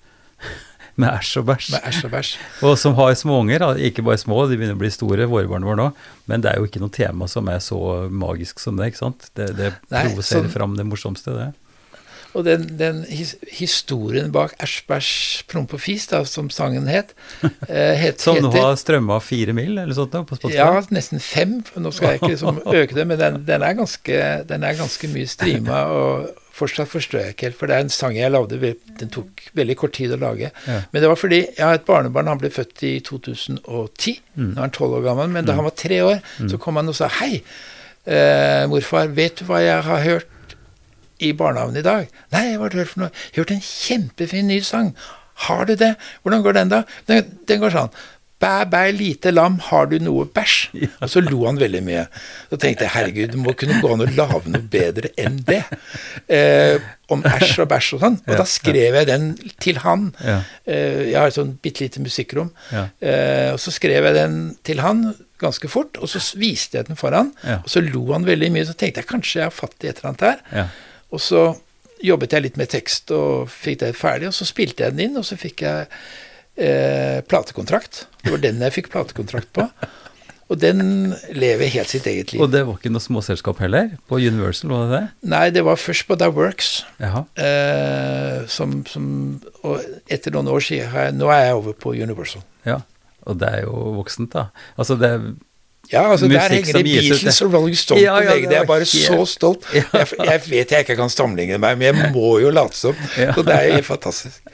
med æsj og bæsj.
Med æsj og bæsj.
og som har småunger, ikke bare små, de begynner å bli store, våre barn våre nå. men det er jo ikke noe tema som er så magisk som det, ikke sant? Det, det provoserer sånn, fram det morsomste, det.
Og den, den his, historien bak Æsj, bæsj, promp og fis, da, som sangen het,
eh, het Som nå har strømma fire mil, eller sånt da, på Spotify?
Ja, nesten fem. Nå skal jeg ikke liksom øke det, men den, den, er ganske, den, er ganske, mye streama. og Fortsatt forstår jeg ikke helt, for det er en sang jeg lagde, den tok veldig kort tid å lage. Ja. Men det var fordi jeg har et barnebarn, han ble født i 2010. Mm. Nå er han tolv år gammel, men da mm. han var tre år, mm. så kom han og sa hei, eh, morfar, vet du hva jeg har hørt i barnehagen i dag. Nei, hva har du hørt for noe? Jeg har hørt en kjempefin ny sang. Har du det? Hvordan går den, da? Den, den går sånn. Bæ, bæ, lite lam, har du noe bæsj? Og så lo han veldig mye. Så tenkte jeg herregud, det må kunne gå an å lage noe bedre enn det. Eh, om æsj og bæsj og sånn. Og ja, da skrev jeg den til han. Ja. Eh, jeg har et sånn bitte lite musikkrom. Eh, og så skrev jeg den til han ganske fort, og så viste jeg den for han. Og så lo han veldig mye. Så tenkte jeg kanskje jeg har fatt i et eller annet her. Og så jobbet jeg litt med tekst og fikk det ferdig, og så spilte jeg den inn, og så fikk jeg eh, platekontrakt. Det var den jeg fikk platekontrakt på. Og den lever helt sitt eget liv.
Og det var ikke noe småselskap heller? På Universal, var det det?
Nei, det var først på Da Works. Eh, som, som, og etter noen år siden Nå er jeg over på Universal.
Ja, og det er jo voksent, da. Altså, det er
ja, altså der henger det Beatles og Rolling Stone ja, ja, på veggen. Jeg er bare så stolt. Jeg, jeg, vet jeg ikke kan sammenligne meg, men jeg må jo late som. Så det er jo fantastisk.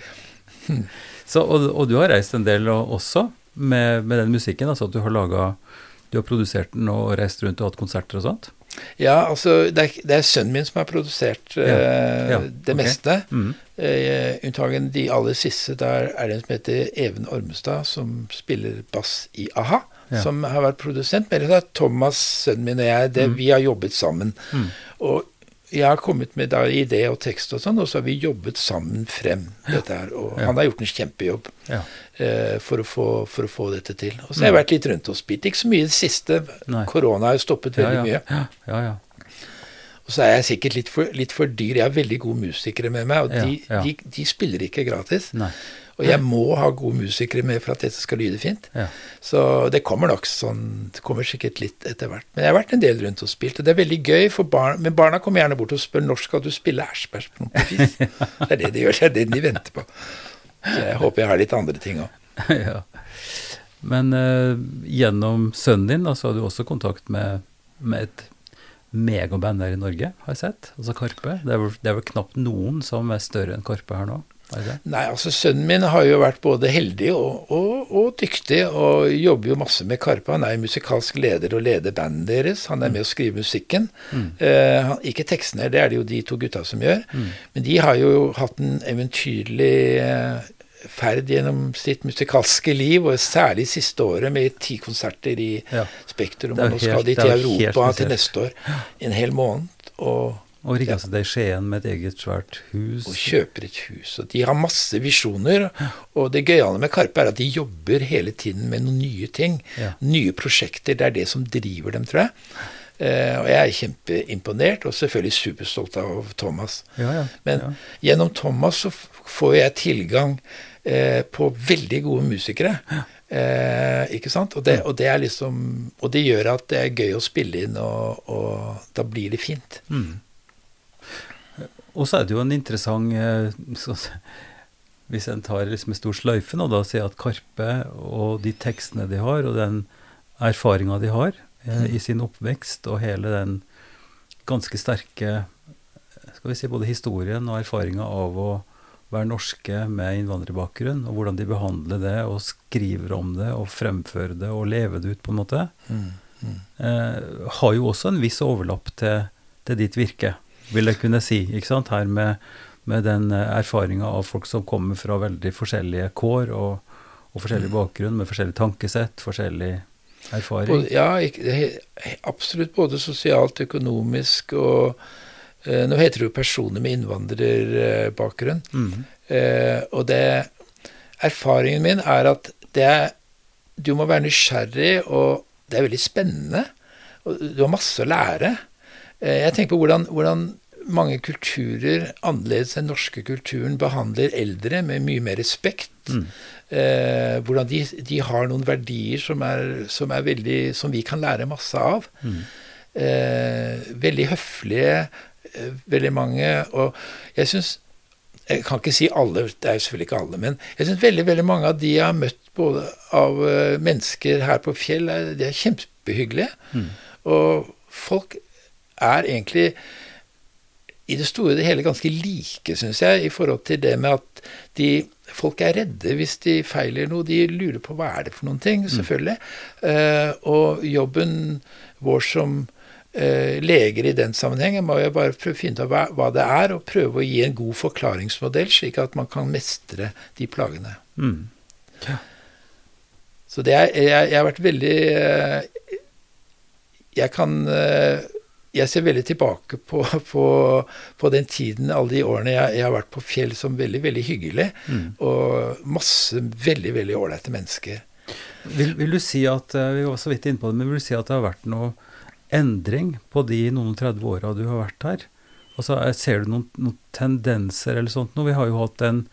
Så, og, og, du har reist en del også med, med den musikken? altså at du har laget, Du har produsert den og reist rundt og hatt konserter og sånt?
Ja, altså det er, det er sønnen min som har produsert uh, ja, det okay. meste. Mm. Uh, unntagen de aller siste. Der er det en som heter Even Ormestad, som spiller bass i a-ha ja. som har vært produsent. Men det er Thomas, sønnen min og jeg, det, mm. vi har jobbet sammen. Mm. Og jeg har kommet med da idé og tekst og sånn, og så har vi jobbet sammen frem dette her. Og ja. han har gjort en kjempejobb ja. uh, for, å få, for, å få, dette til. Og så har jeg vært litt rundt og spilt. Ikke så mye i det siste. Nei. Korona har jo stoppet veldig mye. Og så er jeg sikkert litt for, litt for, dyr. Jeg har veldig gode musikere med meg, og de, de, de spiller ikke gratis. Nei. Og jeg må ha gode musikere med for at dette skal lyde fint. Ja. Så det kommer nok sånn Det kommer sikkert litt etter hvert. Men jeg har vært en del rundt og spilt, og det er veldig gøy for barn. Men barna kommer gjerne bort og spør når skal du spille Æsj, Det er det de gjør. Det er det de venter på. Så jeg håper jeg har litt andre ting òg.
Ja. Men uh, gjennom sønnen din da, så har du også kontakt med, med et megaband her i Norge, har jeg sett. Altså Karpe. Det er, vel, det er vel knapt noen som er større enn Karpe her nå?
Nei, altså Sønnen min har jo vært både heldig og, og, og, dyktig, og jobber jo masse med Karpe. Han er jo musikalsk leder og leder bandet deres. Han er mm. med å skrive musikken. Mm. Eh, ikke tekstene, det er det jo de to gutta som gjør. Mm. Men de har jo hatt en eventyrlig uh, ferd gjennom sitt musikalske liv, og særlig siste året med ti konserter i ja. Spektrum. Og nå skal de til Europa til neste år. En hel måned. og
og rigga seg til Skien med et eget svært hus.
Og kjøper et hus. Og de har masse visjoner. Og det gøyale med Karpe er at de jobber hele tiden med noen nye ting. Ja. Nye prosjekter. Det er det som driver dem, tror jeg. Uh, og jeg er kjempeimponert, og selvfølgelig superstolt av Thomas. Ja, ja, Men gjennom Thomas så får jeg tilgang uh, på veldig gode musikere. Eh, ikke sant? Og det, og det, er liksom Og det gjør at det er gøy å spille inn, og, og da blir det fint. Mm.
Og så er det jo en interessant så, Hvis en tar liksom en stor sløyfe nå, da, og sier at Karpe og de tekstene de har, og den erfaringa de har eh, i sin oppvekst, og hele den ganske sterke skal vi si, både historien og erfaringa av å være norske med innvandrerbakgrunn, og hvordan de behandler det og skriver om det og fremfører det og lever det ut, på en måte, mm, mm. Eh, har jo også en viss overlapp til, til ditt virke vil jeg kunne si. ikke sant? Her med, med den eh, erfaringa av folk som kommer fra veldig forskjellige kår og, og forskjellig mm. bakgrunn, med forskjellig tankesett, forskjellig erfaring.
ja, absolutt både sosialt, økonomisk og eh, Nå heter det jo personer med innvandrerbakgrunn. Mm. Eh, og det Erfaringen min er at det er Du må være nysgjerrig, og det er veldig spennende Og du har masse å lære. Eh, jeg tenker på hvordan, hvordan mange kulturer, annerledes enn norske kulturen, behandler eldre med mye mer respekt. Mm. Eh, hvordan de, de, har noen verdier som er, som er, veldig Som vi kan lære masse av. Mm. Eh, veldig høflige, eh, veldig mange. Og jeg syns Jeg kan ikke si alle, det er selvfølgelig ikke alle, men jeg syns veldig veldig mange av de jeg har møtt både av uh, mennesker her på Fjell, de er kjempehyggelige. Mm. Og folk er egentlig i det store og det hele ganske like, syns jeg, i forhold til det med at de, folk er redde hvis de feiler noe. De lurer på hva er det for noen ting, mm. selvfølgelig. Mm. Uh, og jobben vår som uh, leger i den sammenhengen må jo bare prøve å finne ut hva, hva, det er, og prøve å gi en god forklaringsmodell, slik at man kan mestre de plagene. Mm. Ja. Så det er, jeg, jeg, har vært veldig uh, Jeg kan jeg ser veldig tilbake på, på, på, den tiden, alle de årene jeg, jeg, har vært på fjell, som veldig veldig hyggelig. Mm. Og masse veldig veldig ålreite mennesker.
Vil, vil, du si at eh, vi var så vidt inne på det, men vil du si at det har vært noe endring på de noen og 30 åra du har vært her? Altså, Ser du noen, noen, tendenser eller sånt? Nå, vi har jo hatt en,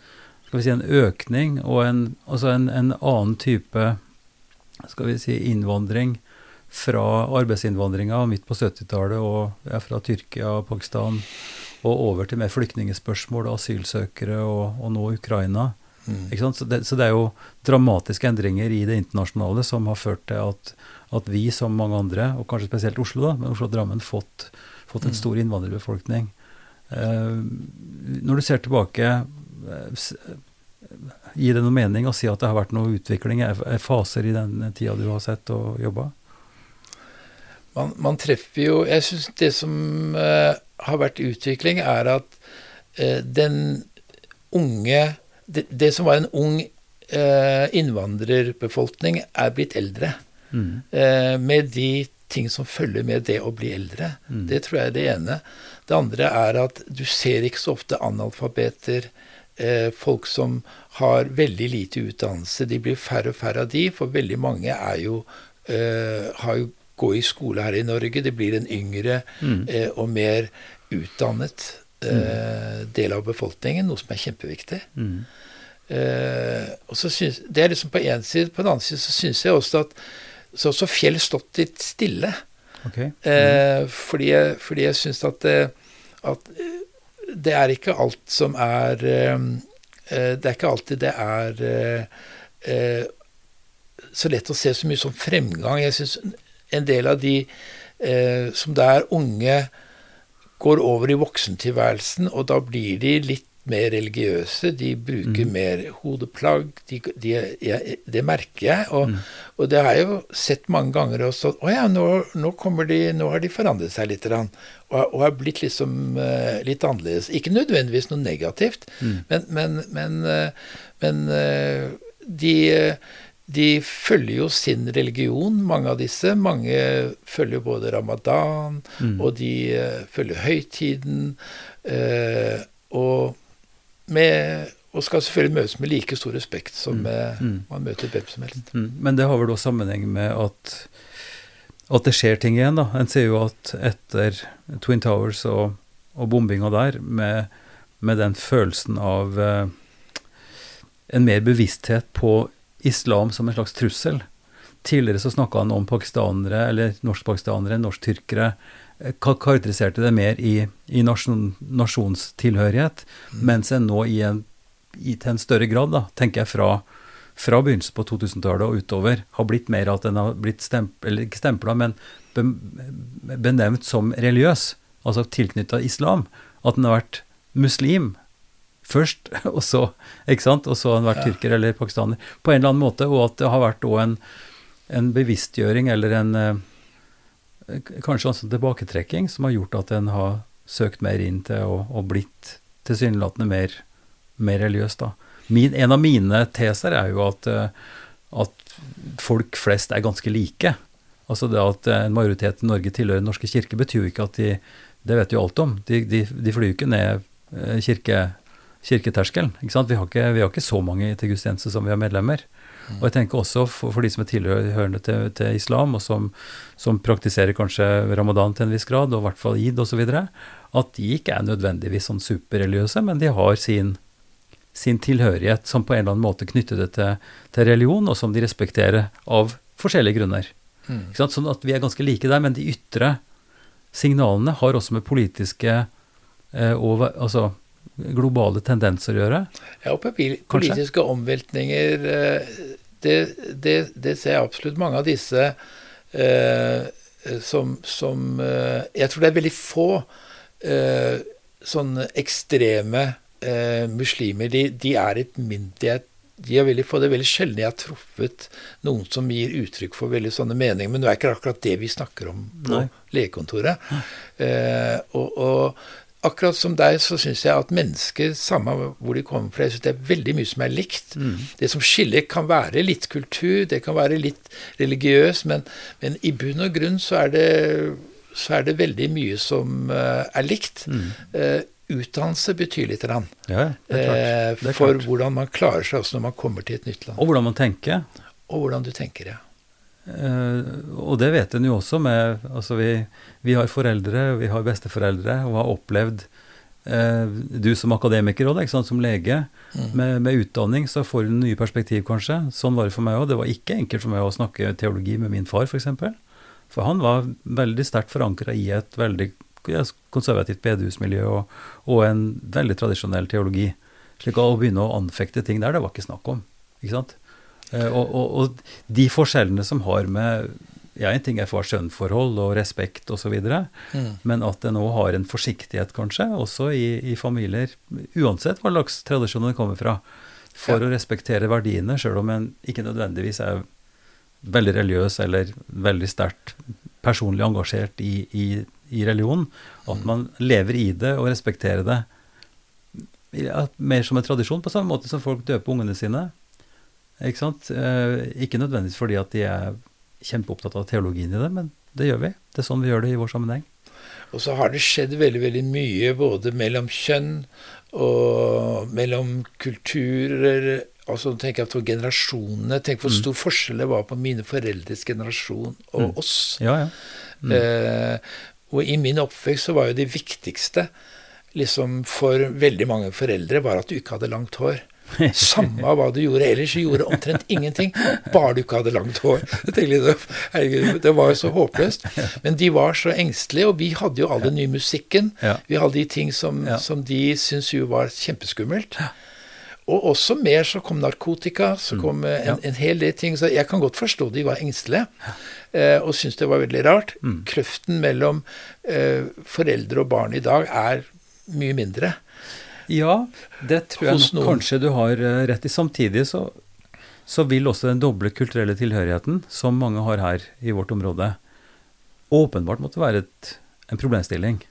skal vi si, en økning og en, altså en, en annen type skal vi si, innvandring fra arbeidsinnvandringa midt på 70-tallet og ja, fra Tyrkia og Pakistan og over til mer flyktningspørsmål, asylsøkere og, og nå Ukraina. Mm. Så, det, så, det, er jo dramatiske endringer i det internasjonale som har ført til at, at vi, som mange andre, og kanskje spesielt Oslo, da, men Oslo og Drammen, fått, fått en mm. stor innvandrerbefolkning. Eh, når du ser tilbake, gi gir det noe mening å si at det har vært noe utvikling, er, er faser i den tida du har sett og jobba?
Man, man treffer jo Jeg syns det som uh, har vært utvikling, er at uh, den unge det, det, som var en ung uh, innvandrerbefolkning, er blitt eldre. Mm. med de ting som følger med det å bli eldre. Mm. Det tror jeg er det ene. Det andre er at du ser ikke så ofte analfabeter. folk som har veldig lite utdannelse. De blir færre og færre av de, for veldig mange er jo, har jo gå i skole her i Norge. Det blir en yngre mm. eh, og mer utdannet eh, mm. del av befolkningen, noe som er kjempeviktig. Mm. Eh, og så synes, Det er liksom på én side. På den annen side så syns jeg også at så også Fjell stått litt stille. Okay. Eh, mm. fordi jeg, fordi jeg syns at, at, det er ikke alt som er eh, eh, Det er ikke alltid det er så lett å se så mye som fremgang. Jeg synes en del av de eh, som er unge går over i voksentilværelsen, og da blir de litt mer religiøse. De bruker mm. mer hodeplagg. De, de, ja, det merker jeg. Og, mm. og, det har jeg jo sett mange ganger også. Å ja, nå, nå, de, nå har de forandret seg litt. Og, og har blitt liksom uh, litt annerledes. Ikke nødvendigvis noe negativt, mm. men, men, men, uh, men uh, de de følger jo sin religion, mange av disse. Mange følger både ramadan, mm. og de uh, følger høytiden. Eh, og, med, og, skal selvfølgelig møtes med like stor respekt som mm. mm. man møter hvem som helst.
Mm. Men det har vel også sammenheng med at, at det skjer ting igjen, da. En ser jo at etter Twin Towers og, og bombinga der, med, med, den følelsen av eh, en mer bevissthet på islam som en slags trussel. Tidligere så snakka han om pakistanere, eller norskpakistanere, norsktyrkere. Eh, karakteriserte det mer i, i nasjon, nasjonstilhørighet, mm. mens en nå i en, i, til en større grad, da, tenker jeg fra, fra begynnelsen på 2000-tallet og utover, har blitt mer at den har blitt stempla, stempla, men benevnt som religiøs, altså tilknytta islam. At den har vært muslim først, og så ikke sant, og så har han vært tyrker eller pakistaner. På en eller annen måte, og at det har vært en, en, bevisstgjøring eller en eh, Kanskje også en tilbaketrekking som har gjort at en har søkt mer inn til og, og blitt tilsynelatende mer, mer religiøs. da. Min, en av mine teser er jo at, eh, at folk flest er ganske like. Altså det at en majoritet i Norge tilhører Den norske kirke, betyr jo ikke at de Det vet jo alt om. De, de, de flyr jo ikke ned eh, kirke kirketerskelen. Vi har ikke, vi har ikke så mange til gudstjeneste som vi har medlemmer. Og jeg tenker også for, for de som er tilhørende til, til islam, og som, som, praktiserer kanskje ramadan til en viss grad, og i hvert fall id osv., at de ikke er nødvendigvis sånn superreligiøse, men de har sin, sin tilhørighet som på en eller annen måte knytter det til, til religion, og som de respekterer av forskjellige grunner. Mm. Sånn at vi er ganske like der, men de ytre signalene har også med politiske eh, og altså, globale tendenser å gjøre.
Ja, og politiske omveltninger eh, det, det, det, ser jeg absolutt. Mange av disse eh, som, som eh, Jeg tror det er veldig få eh, sånne ekstreme eh, muslimer. De, de, er et myndighet de er veldig få. Det er veldig sjelden jeg har truffet noen som gir uttrykk for veldig sånne meninger. Men det er ikke akkurat det vi snakker om på legekontoret. Eh, og, og, akkurat som deg så syns jeg at mennesker, samme hvor de kommer fra, jeg synes det er veldig mye som er likt. Mm. Det som skiller, kan være litt kultur, det kan være litt religiøs, men, men i bunn og grunn så er det, så er det veldig mye som uh, er likt. Mm. Uh, utdannelse betyr litt. Rann,
ja,
uh, for hvordan man klarer seg også når man kommer til et nytt land.
Og hvordan man tenker.
Og hvordan du tenker, ja.
Uh, og det vet en jo også med Altså, vi, vi, har foreldre, vi har besteforeldre, og har opplevd uh, Du som akademiker òg, som lege, mm. med, med, utdanning, så får du nye perspektiv, kanskje. Sånn var det for meg òg. Det var ikke enkelt for meg å snakke teologi med min far, f.eks. For, eksempel. for han var veldig sterkt forankra i et veldig konservativt bedehusmiljø og, og, en veldig tradisjonell teologi. Slik at å begynne å anfekte ting der, det var ikke snakk om. ikke sant? Eh, og, og, og, de forskjellene som har med ja, En ting er fars sønn-forhold og respekt osv., mm. men at det nå har en forsiktighet, kanskje, også i, i familier, uansett hva slags tradisjon en kommer fra, for ja. å respektere verdiene, sjøl om en ikke nødvendigvis er veldig religiøs eller veldig sterkt personlig engasjert i, i, i religion, at man lever i det og respekterer det ja, mer som en tradisjon, på samme måte som folk døper ungene sine. Ikke sant? Eh, ikke nødvendigvis fordi at de er kjempeopptatt av teologien i det, men det gjør vi. Det er sånn vi gjør det i vår sammenheng.
Og så har det skjedd veldig veldig mye både mellom kjønn og mellom kulturer. altså jeg på generasjonene. Tenk hvor mm. stor mm. forskjell det var på mine foreldres generasjon og mm. oss.
Ja, ja.
Mm. Eh, og i min oppvekst så var jo det viktigste liksom for veldig mange foreldre var at du ikke hadde langt hår. Samme hva du gjorde ellers, du gjorde omtrent ingenting, bare du ikke hadde langt hår. Herregud, det var jo så håpløst. Men de var så engstelige, og vi hadde jo all den nye musikken. Vi hadde de ting som, som de syntes jo var kjempeskummelt. Og også mer så kom narkotika, så mm. kom en, en hel del ting. Så jeg kan godt forstå de var engstelige eh, og syntes det var veldig rart. Mm. Kløften mellom eh, foreldre og barn i dag er mye mindre.
Ja, det tror jeg nok kanskje du har eh, rett i. Samtidig så, så, vil også den doble kulturelle tilhørigheten, som mange har her i vårt område, åpenbart måtte være et, en problemstilling.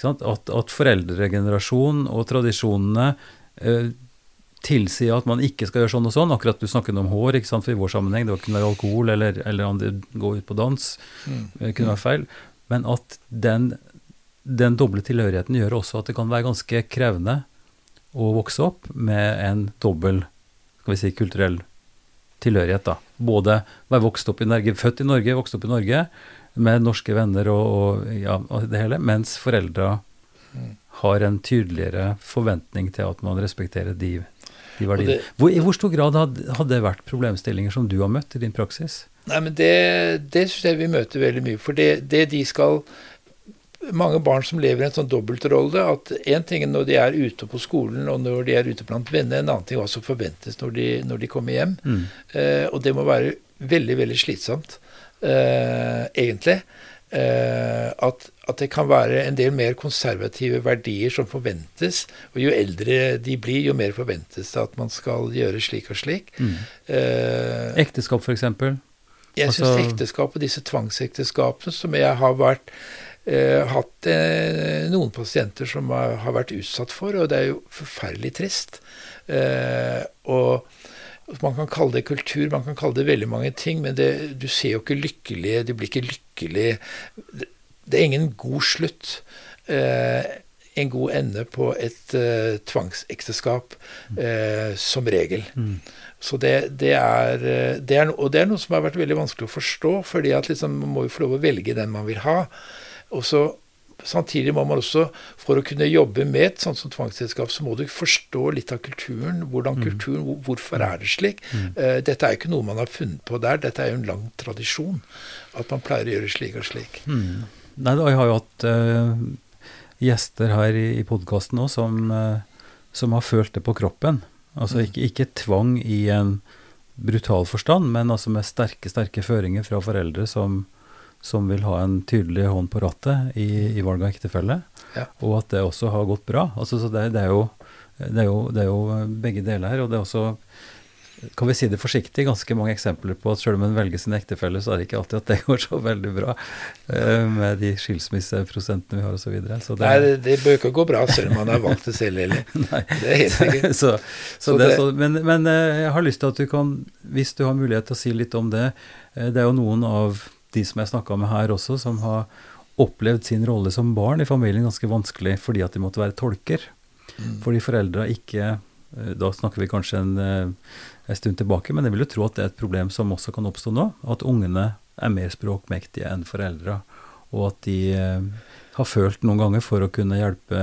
At, at foreldregenerasjonen og tradisjonene eh, tilsier at man ikke skal gjøre sånn og sånn. Akkurat du snakket om hår, ikke sant, for i vår sammenheng, det kunne være alkohol eller, eller gå ut på dans. Mm. Det kunne være feil. Men at den, den doble tilhørigheten gjør også at det kan være ganske krevende å vokse opp med en dobbel skal vi si, kulturell tilhørighet. da. Både være vokst opp i Norge, født i Norge, vokst opp i Norge med norske venner og, og ja, det hele, mens foreldra mm. har en tydeligere forventning til at man respekterer de de verdiene. Hvor, I hvor stor grad hadde, det vært problemstillinger som du har møtt i din praksis?
Nei, men Det, det syns jeg vi møter veldig mye. For det, det, de skal Mange barn som lever i en sånn dobbeltrolle at én ting er når de er ute på skolen og når de er ute blant venner, en annen ting hva som forventes når de, når de kommer hjem. Mm. Eh, og det må være veldig, veldig slitsomt, eh, egentlig. Eh, at, at, det kan være en del mer konservative verdier som forventes. Og jo eldre de blir, jo mer forventes det at man skal gjøre slik og slik. Mm.
Eh, ekteskap, f.eks.?
Jeg altså... syns ekteskap og disse tvangsekteskapene som jeg har vært hatt eh, noen pasienter som har, har, vært utsatt for, og det er jo forferdelig trist. Eh, og man kan kalle det kultur, man kan kalle det veldig mange ting, men det, du ser jo ikke lykkelig Du blir ikke lykkelig. Det, er ingen god slutt. Eh, en god ende på et tvangsekteskap som regel.
Mm.
Så det, det, er, det, er, Og det er noe som har vært veldig vanskelig å forstå, fordi at liksom, man må jo få lov å velge den man vil ha. Og så Samtidig må man også, for å kunne jobbe med et sånt som tvangsselskap, så må du forstå litt av kulturen. hvordan mm. kulturen, Hvorfor er det slik? Mm. Uh, dette er jo ikke noe man har funnet på der, dette er jo en lang tradisjon. At man pleier å gjøre slik og slik.
Mm. Nei, Jeg har jo hatt uh, gjester her i, i podkasten òg som, uh, som, har følt det på kroppen. Altså mm. ikke, ikke, tvang i en brutal forstand, men altså med sterke, sterke føringer fra foreldre som, som vil ha en tydelig hånd på rattet i, i valg av ektefelle. Ja. Og at det også har gått bra. Altså, så det, det, er jo, det, er jo, det, er jo, begge deler her. Og det er også kan vi si det forsiktig, ganske mange eksempler på at selv om en velger sin ektefelle, så er det ikke alltid at det går så veldig bra uh, med de skilsmisseprosentene vi har osv. Så videre. så
Nei, det, det bør ikke gå bra selv om man har valgt det selv heller.
Nei.
Det er helt sikkert.
så, så, så men, men jeg har lyst til at du kan, hvis du har mulighet til å si litt om det uh, Det er jo noen av de som jeg snakka med her også, som har opplevd sin rolle som barn i familien ganske vanskelig fordi at de måtte være tolker. Mm. Fordi foreldra ikke Da snakker vi kanskje en en stund tilbake, men jeg vil jo tro at det er et problem som også kan oppstå nå. At ungene er mer språkmektige enn foreldra, og at de eh, har følt noen ganger for å kunne hjelpe,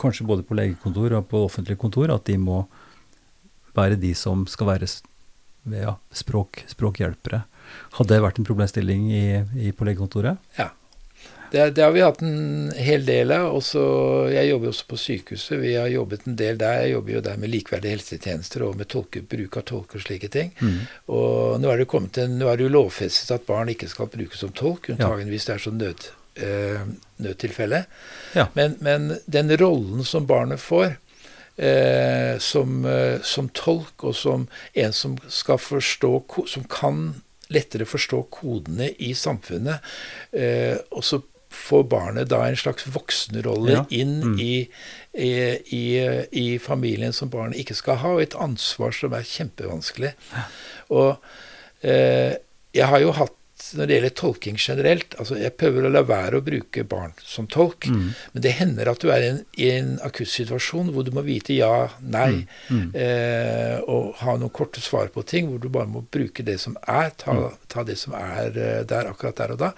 kanskje både på legekontor og på offentlige kontor, at de må være de som skal være ja, språk, språkhjelpere. Hadde det vært en problemstilling i, i, på legekontoret?
Ja, det, det, har vi hatt en hel del av. Også, jeg jobber også på sykehuset. Vi har jobbet en del der. Jeg jobber jo der med likeverdige helsetjenester og med tolke, bruk av tolker og slike ting. Mm. Og nå er, det kommet en, nå er det jo lovfestet at barn ikke skal brukes som tolk, unntagen ja. hvis det er sånn nød, øh, nødtilfelle. Ja. Men, men, den rollen som barnet får øh, som, øh, som, tolk, og som en som skal forstå Som kan lettere forstå kodene i samfunnet, og så får barnet da en slags voksenrolle ja. inn mm. i, i, i, i, familien som barnet ikke skal ha, og et ansvar som er kjempevanskelig. Ja. Og eh, jeg har jo hatt når det gjelder tolking generelt altså Jeg prøver å la være å bruke barn som tolk, mm. men det hender at du er i en, i en akutt situasjon hvor du må vite ja, nei, mm. Mm. Eh, og ha noen korte svar på ting, hvor du bare må bruke det som er, ta, mm. ta det som er eh, der akkurat der og da.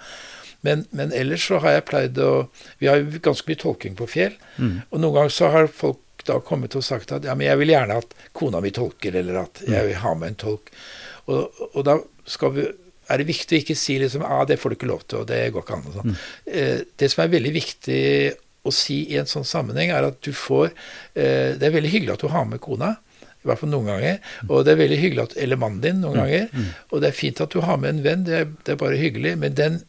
Men, men, ellers så har jeg pleid å Vi har jo ganske mye tolking på Fjell. Mm. Og noen ganger så har folk da kommet og sagt at ja, men jeg vil gjerne at kona mi tolker, eller at jeg vil ha med en tolk. Og, og da vi, er det viktig å ikke si liksom ah, det får du ikke lov til, og det går ikke an. og sånn. Mm. Eh, det som er veldig viktig å si i en sånn sammenheng, er at du får eh, Det er veldig hyggelig at du har med kona. I hvert fall noen ganger. Og det er veldig hyggelig at, Eller mannen din noen mm. ganger. Mm. Og det er fint at du har med en venn, det er, det er bare hyggelig. Men den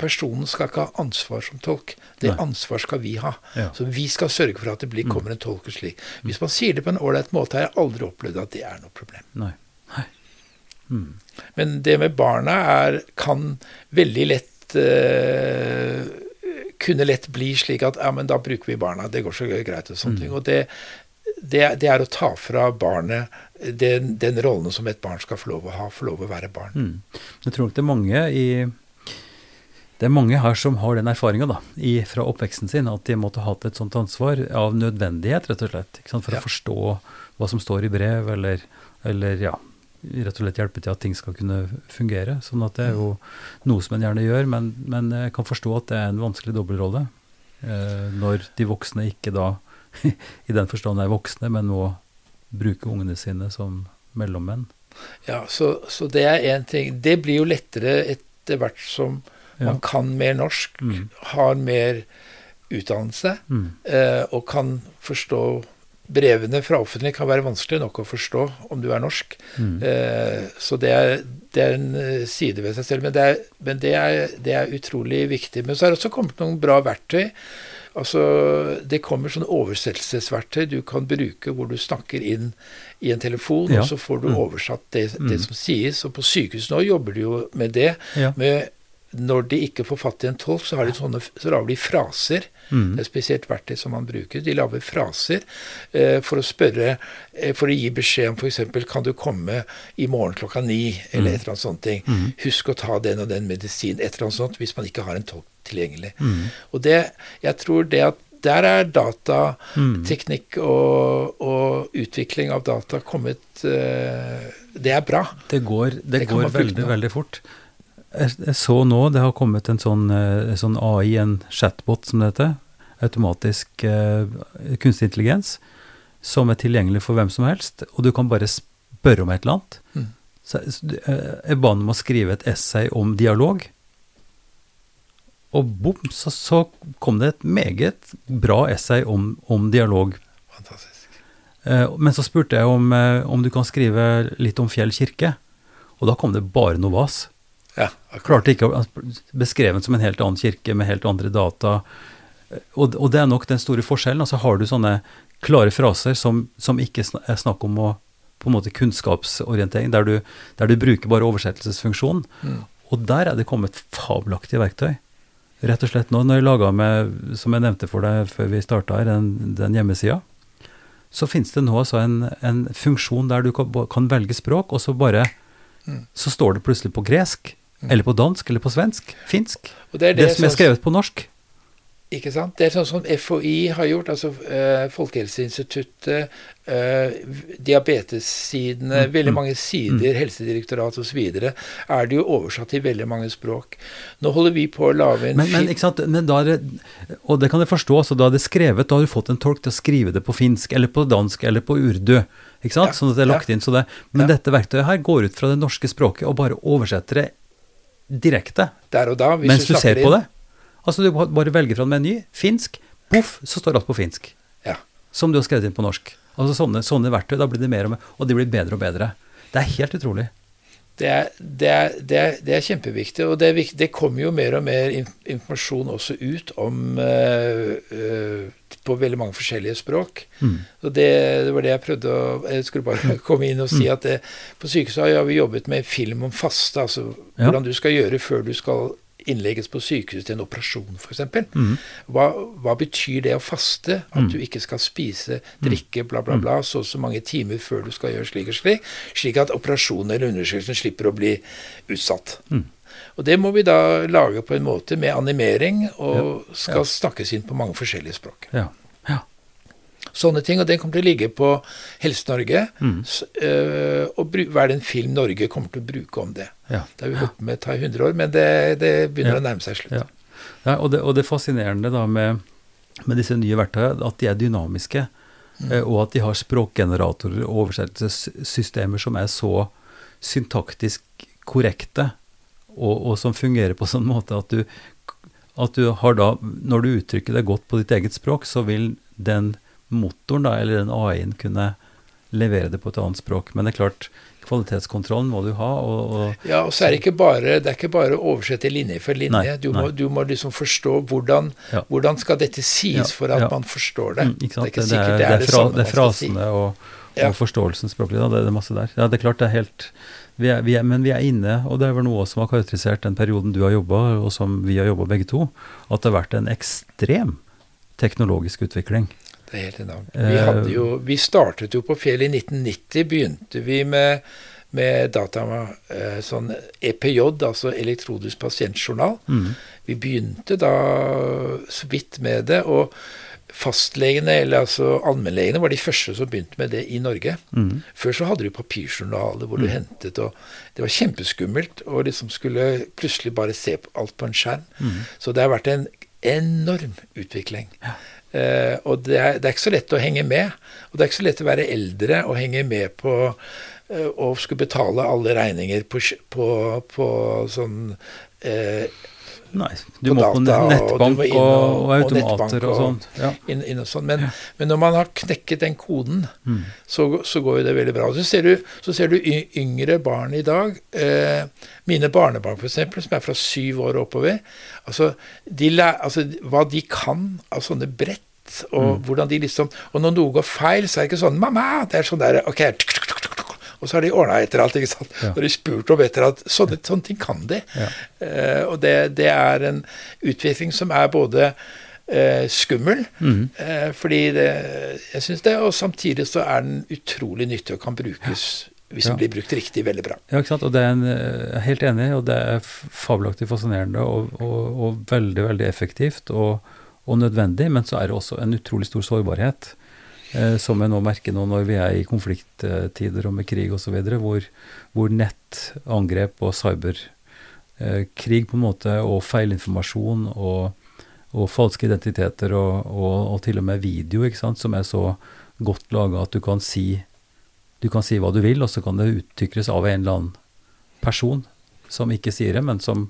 personen skal ikke ha ansvar som tolk. Det ansvar skal vi ha. Ja. Så vi skal sørge for at det blir, mm. kommer en tolk og slik. Hvis man sier det på en ålreit måte, har jeg aldri opplevd at det er noe problem.
Nei.
Mm. Men det med barna er, kan veldig lett uh, Kunne lett bli slik at ja, men da bruker vi barna. Det går så greit og sånne mm. ting. Og det, det, det, er å ta fra barnet den, den, rollen som et barn skal få lov å ha, få lov å være barn.
Mm. Jeg tror nok det er mange i det er mange her som har den erfaringa fra oppveksten sin, at de måtte ha hatt et sånt ansvar av nødvendighet, rett og slett. For ja. å forstå hva som står i brev, eller, eller, ja, rett og slett hjelpe til at ting skal kunne fungere. Sånn at det er jo noe som en gjerne gjør, men, men jeg kan forstå at det er en vanskelig dobbeltrolle. Eh, når de voksne ikke da, i den forstand er voksne, men må bruke ungene sine som mellommenn.
Ja, så, så det er én ting. Det blir jo lettere etter hvert som man kan mer norsk, mm. har mer utdannelse mm. eh, og kan forstå Brevene fra offentlig kan være vanskelig nok å forstå om du er norsk. Mm. Eh, så det er, det er, en eh, side ved seg selv. Men, det er, men det, er, det er, utrolig viktig. Men så har det også kommet noen bra verktøy. Altså, Det kommer sånne oversettelsesverktøy du kan bruke hvor du snakker inn i en telefon, ja. og så får du mm. oversatt det, det mm. som sies. Og på sykehus nå jobber du jo med det. Ja. med når de ikke får fatt i en tolk, så, har de sånne, så lager de fraser. Mm. Det er spesielt verktøy som man bruker. De lager fraser eh, for å spørre eh, For å gi beskjed om f.eks.: Kan du komme i morgen klokka ni? Eller mm. et eller annet sånt. ting. Mm. Husk å ta den og den medisin. Et eller annet sånt hvis man ikke har en tolk tilgjengelig. Mm. Og det, jeg tror det at der er datateknikk og, og, utvikling av data kommet uh, Det er bra.
Det går, det det går veldig, veldig fort. Jeg, så nå det har kommet en sånn, en sånn AI, en chatbot som det heter, automatisk eh, kunstig intelligens, som er tilgjengelig for hvem som helst, og du kan bare spørre om et eller annet. Mm. Så, jeg ba ham om å skrive et essay om dialog. Og bom, så, så, kom det et meget bra essay om, om dialog. Fantastisk. Eh, men så spurte jeg om, eh, om, du kan skrive litt om Fjell kirke. Og da kom det bare noe vas. Ja, Klarte ikke å Beskrevet som en helt annen kirke med helt andre data. Og, og, det er nok den store forskjellen. Altså har du sånne klare fraser som, som ikke er snakk om å på en måte kunnskapsorientering, der du, der du bruker bare oversettelsesfunksjonen. Mm. Og der er det kommet fabelaktige verktøy. Rett og slett nå, når jeg laga med, som jeg nevnte for deg før vi starta her, den, den hjemmesida, så finnes det nå altså en, en, funksjon der du kan, kan, velge språk, og så bare mm. Så står det plutselig på gresk. Eller på dansk, eller på svensk, finsk. Det, det, det, som er skrevet på norsk.
Ikke sant? Det er sånn som FHI har gjort, altså uh, Folkehelseinstituttet, uh, diabetessidene, mm, veldig mm, mange sider, mm. Helsedirektoratet osv. er det jo oversatt til veldig mange språk. Nå holder vi på å lage en
men, men, ikke sant? Men da er det, Og det kan jeg forstå, altså da er det skrevet, da har du fått en tolk til å skrive det på finsk, eller på dansk, eller på urdu. Ikke sant? Ja, sånn at det er lagt ja. inn. Så det, men ja. dette verktøyet her går ut fra det norske språket og bare oversetter det direkte.
Der og da,
hvis mens du, du ser på det. Altså du bare velger fra en meny. Finsk. Poff, så står alt på finsk. Ja. Som du har skrevet inn på norsk. Altså sånne, sånne verktøy, da blir det mer og mer, og de blir bedre og bedre. Det er helt utrolig.
Det er, det, er, det, er, det er, kjempeviktig, og det, kommer jo mer og mer informasjon også ut om uh, uh, På veldig mange forskjellige språk. Mm. Og det, var det jeg prøvde å Jeg skulle bare komme inn og si mm. at på sykehuset har vi jobbet med film om faste, altså ja. hvordan du skal gjøre før du skal innlegges på sykehus til en operasjon, f.eks. Mm. Hva, hva betyr det å faste? At mm. du ikke skal spise, drikke, bla, bla, bla, så og så mange timer før du skal gjøre slik og slik, slik at operasjonen eller undersøkelsen slipper å bli utsatt. Mm. Og det må vi da lage på en måte med animering, og skal ja. snakkes inn på mange forskjellige språk. Ja. Sånne ting. Og den kommer til å ligge på Helse-Norge. Mm. Uh, og hva er det en film Norge kommer til å bruke om det? Ja. Det har vi holdt med ta i 100 år, men det, det begynner ja. å nærme seg slutt. Ja.
ja og, det, og, det, fascinerende da med, med disse nye verktøyene, at de er dynamiske. Mm. Uh, og at de har språkgeneratorer og oversettelsessystemer som er så syntaktisk korrekte, og, og som fungerer på sånn måte at du, at du har da, når du uttrykker deg godt på ditt eget språk, så vil den motoren, da, eller den AI-en, kunne levere det på et annet språk. Men det er klart, kvalitetskontrollen må du ha. Og,
og ja, og så er det ikke bare, det er ikke bare å oversette linje for linje. Nei, du, må, du, må, liksom forstå hvordan, ja. hvordan skal dette sies ja, for at ja. man forstår det. Mm,
det er ikke sikkert det, er det, det, fra, det er frasene og, og forståelsen språklig. Da. Det, er masse der. Ja, det er klart det er helt vi er, vi er, Men vi er inne, og det er vel noe som har karakterisert den perioden du har jobba, og som vi har jobba begge to, at det har vært en ekstrem teknologisk utvikling.
Det er helt enormt. Vi, jo, vi startet jo på Fjell i 1990. Begynte vi med, med data eh, sånn EPJ, altså elektrodisk pasientjournal. Mm. Vi begynte da så vidt med det. og Fastlegene, eller altså allmennlegene, var de første som begynte med det i Norge. Mm. Før så hadde du papirjournaler hvor du mm. hentet, og det var kjempeskummelt å liksom skulle plutselig bare se alt på en skjerm. Mm. Så det har vært en enorm utvikling. Ja. Uh, og det er, det er, ikke så lett å henge med. Og det er ikke så lett å være eldre og henge med på uh, å skulle betale alle regninger på, på, på sånn uh,
Nei, du må på nettbank og, og, og, automater og, sånn. Ja.
Inn, inn sånt. Men, men, når man har knekket den koden, mm. så, så, går jo det veldig bra. Så ser du, så ser du yngre barn i dag. Eh, mine barnebarn, f.eks., som er fra syv år oppover. Altså, de altså, hva de kan av sånne brett og mm. hvordan de liksom Og når noe går feil, så er det ikke sånn 'Mamma!' Det er sånn der OK og så har de ordna etter alt. ikke sant? Ja. Og de spurt om etter at sånne, sånne ting kan de. Ja. Uh, og det, det, er en utvikling som er både uh, skummel, mm. uh, fordi det, jeg syns det, og samtidig så er den utrolig nyttig og kan brukes. Ja. Hvis den blir brukt riktig, veldig bra.
Ja, ikke sant? og det er en, jeg er helt enig, og det er fabelaktig fascinerende og, og, og veldig, veldig effektivt. og og nødvendig, men så er det også en utrolig stor sårbarhet. Eh, som jeg nå merker nå når vi er i konflikttider og med krig osv., hvor, hvor nettangrep og cyberkrig på en måte, og feilinformasjon og, og falske identiteter og, og, og, til og med video, ikke sant, som er så godt laga at du kan si du kan si hva du vil, og så kan det uttrykkes av en eller annen person som ikke sier det, men som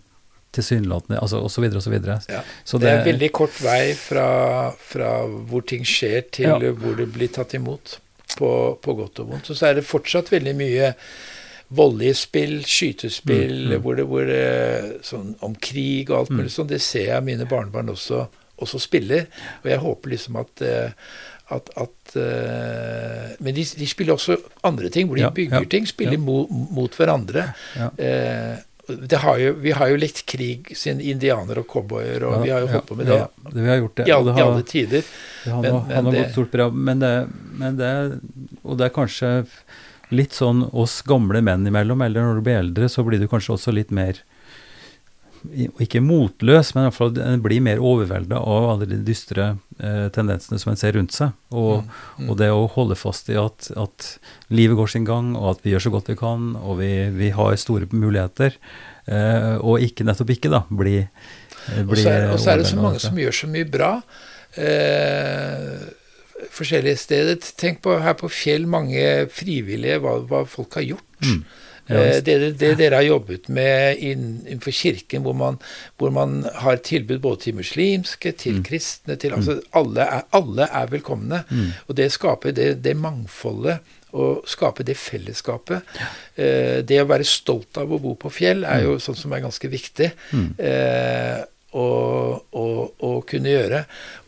tilsynelatende altså osv. osv.
Ja, så det, det er veldig kort vei fra, fra hvor ting skjer, til ja. hvor det blir tatt imot, på, på, godt og vondt. Og så er det fortsatt veldig mye voldelige spill, skytespill, mm, mm. hvor det, hvor det sånn om krig og alt mulig mm. sånn. Det ser jeg mine barnebarn også, også spiller. Og jeg håper liksom at uh, at, at uh, Men de, de, spiller også andre ting, hvor de ja, bygger ja, ting. Spiller mot, mot hverandre. Uh, har jo, vi har jo litt krig siden indianere og cowboyer, og ja, vi har jo holdt på med det,
ja, det, vi har gjort det.
I, alle, har, i alle tider.
Det har, men, men har det, gått stort bra. Men det, men det, og det er kanskje litt sånn oss gamle menn imellom, eller når du blir eldre, så blir du kanskje også litt mer ikke motløs, men i hvert fall en blir mer overvelda av alle de dystre eh, tendensene som en ser rundt seg. Og, mm, mm. og det å holde fast i at, at, livet går sin gang, og at vi gjør så godt vi kan, og vi, vi har store muligheter, eh, og ikke nettopp ikke da, bli,
eh, bli Og så er, det så mange som gjør så mye bra. Eh, forskjellige steder. Tenk på her på Fjell, mange frivillige, hva, hva folk har gjort. Mm. Eh, det, det, dere har jobbet med innenfor kirken, hvor man, hvor man har tilbud både til muslimske, til mm. kristne til, altså mm. alle, er, alle er velkomne. Mm. Og det skaper det, det mangfoldet og skape det fellesskapet. Eh, det å være stolt av å bo på fjell er jo sånn som er ganske viktig. Mm. Eh, å, å, å, kunne gjøre.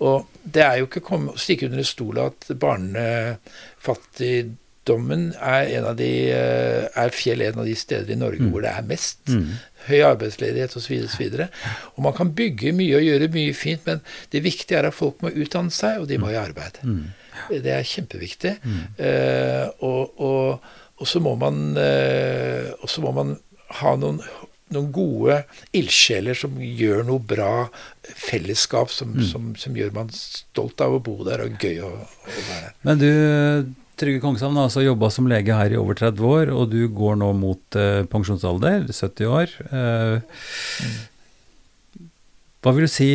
Og det er jo ikke å stikke under en stol at barnefattig Dommen er, en av de, eh, er Fjell en av de steder i Norge mm. hvor det er mest. Mm. Høy arbeidsledighet osv. Og, så og man kan bygge mye og gjøre mye fint, men det viktige er at folk må utdanne seg, og de må i arbeid. Mm. Det er kjempeviktig. Uh, og, og, og, så må man, uh, så må man ha noen noen gode ildsjeler som gjør noe bra fellesskap, som, mm. som, som, gjør man stolt av å bo der og gøy å, å være der.
Men du, Trygve Kongshavn har altså jobba som lege her i over 30 år, og du går nå mot eh, pensjonsalder, 70 år. Eh, mm. Hva vil du si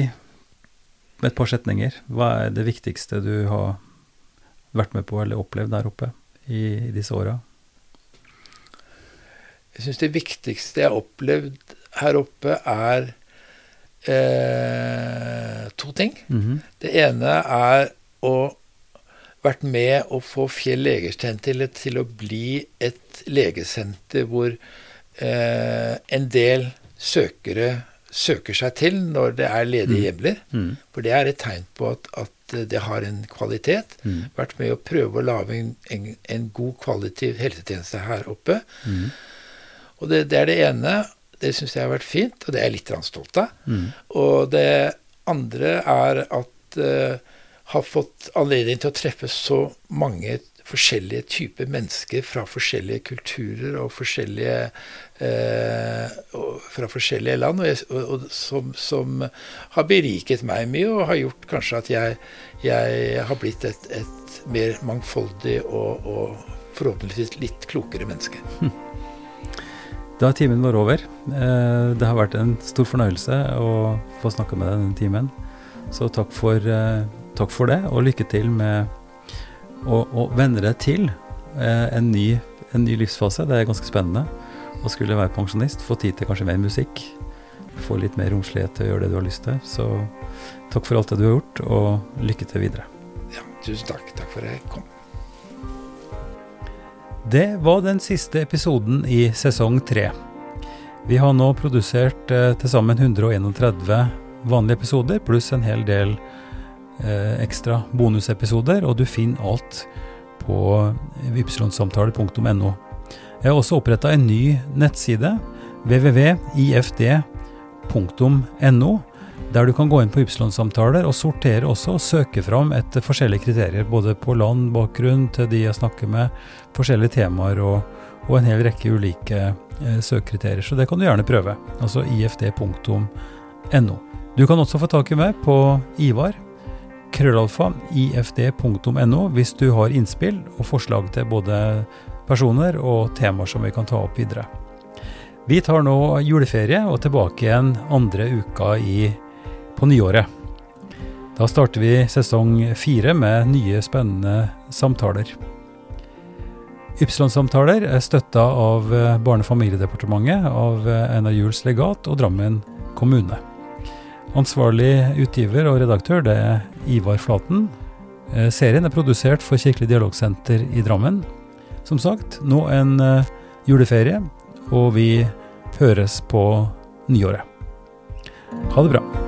med et par setninger? Hva er det viktigste du har vært med på eller opplevd der oppe i, i disse åra?
Jeg syns det viktigste jeg har opplevd her oppe, er eh, to ting. Mm -hmm. Det ene er å vært med å få Fjell legesenter til, å bli et legesenter hvor eh, en del søkere søker seg til når det er ledige mm. hjemler. Mm. For det er et tegn på at, at det har en kvalitet. Mm. Vært med å prøve å lage en, en, en god kvalitativ helsetjeneste her oppe. Mm. Og det, det, er det ene. Det syns jeg har vært fint, og det er jeg litt stolt av. Mm. Og det andre er at uh, har fått anledning til å treffe så mange forskjellige typer mennesker fra forskjellige kulturer og forskjellige eh, fra forskjellige land, og, jeg, og som, som, har beriket meg mye og har gjort kanskje at jeg, jeg har blitt et, et mer mangfoldig og, og, forhåpentligvis litt klokere menneske.
Da er timen vår over. Eh, det har vært en stor fornøyelse å få snakke med deg denne timen. Så takk for eh, takk for det, og lykke til med å, å venne deg til eh, en, ny, en, ny, livsfase. Det er ganske spennende å skulle være pensjonist, få tid til kanskje mer musikk. Få litt mer romslighet til å gjøre det du har lyst til. Så takk for alt det du har gjort, og lykke til videre.
Ja, tusen takk. Takk for at jeg kom.
Det var den siste episoden i sesong tre. Vi har nå produsert eh, til sammen 131 vanlige episoder, pluss en hel del ekstra bonusepisoder, og du finner alt på ypsilonsamtale.no. Jeg har også oppretta en ny nettside, www.ifd.no, der du kan gå inn på Ypsilon-samtaler og sortere også og søke fram etter forskjellige kriterier, både på land, bakgrunn, til de jeg snakker med, forskjellige temaer og, og en hel rekke ulike eh, søkekriterier. Så det kan du gjerne prøve. Altså ifd.no. Du kan også få tak i meg på Ivar, krøllalfa, ifd.no, hvis du har innspill og forslag til både personer og temaer som vi kan ta opp videre. Vi tar nå juleferie og tilbake igjen andre uka i, på nyåret. Da starter vi sesong fire med nye, spennende samtaler. Ypsilon-samtaler er støtta av Barne- og familiedepartementet, av Juels legat og Drammen kommune. Ansvarlig utgiver og redaktør det er Ivar Flaten. Eh, serien er produsert for Kirkelig dialogsenter i Drammen. Som sagt, nå en eh, juleferie, og vi høres på nyåret. Ha det bra.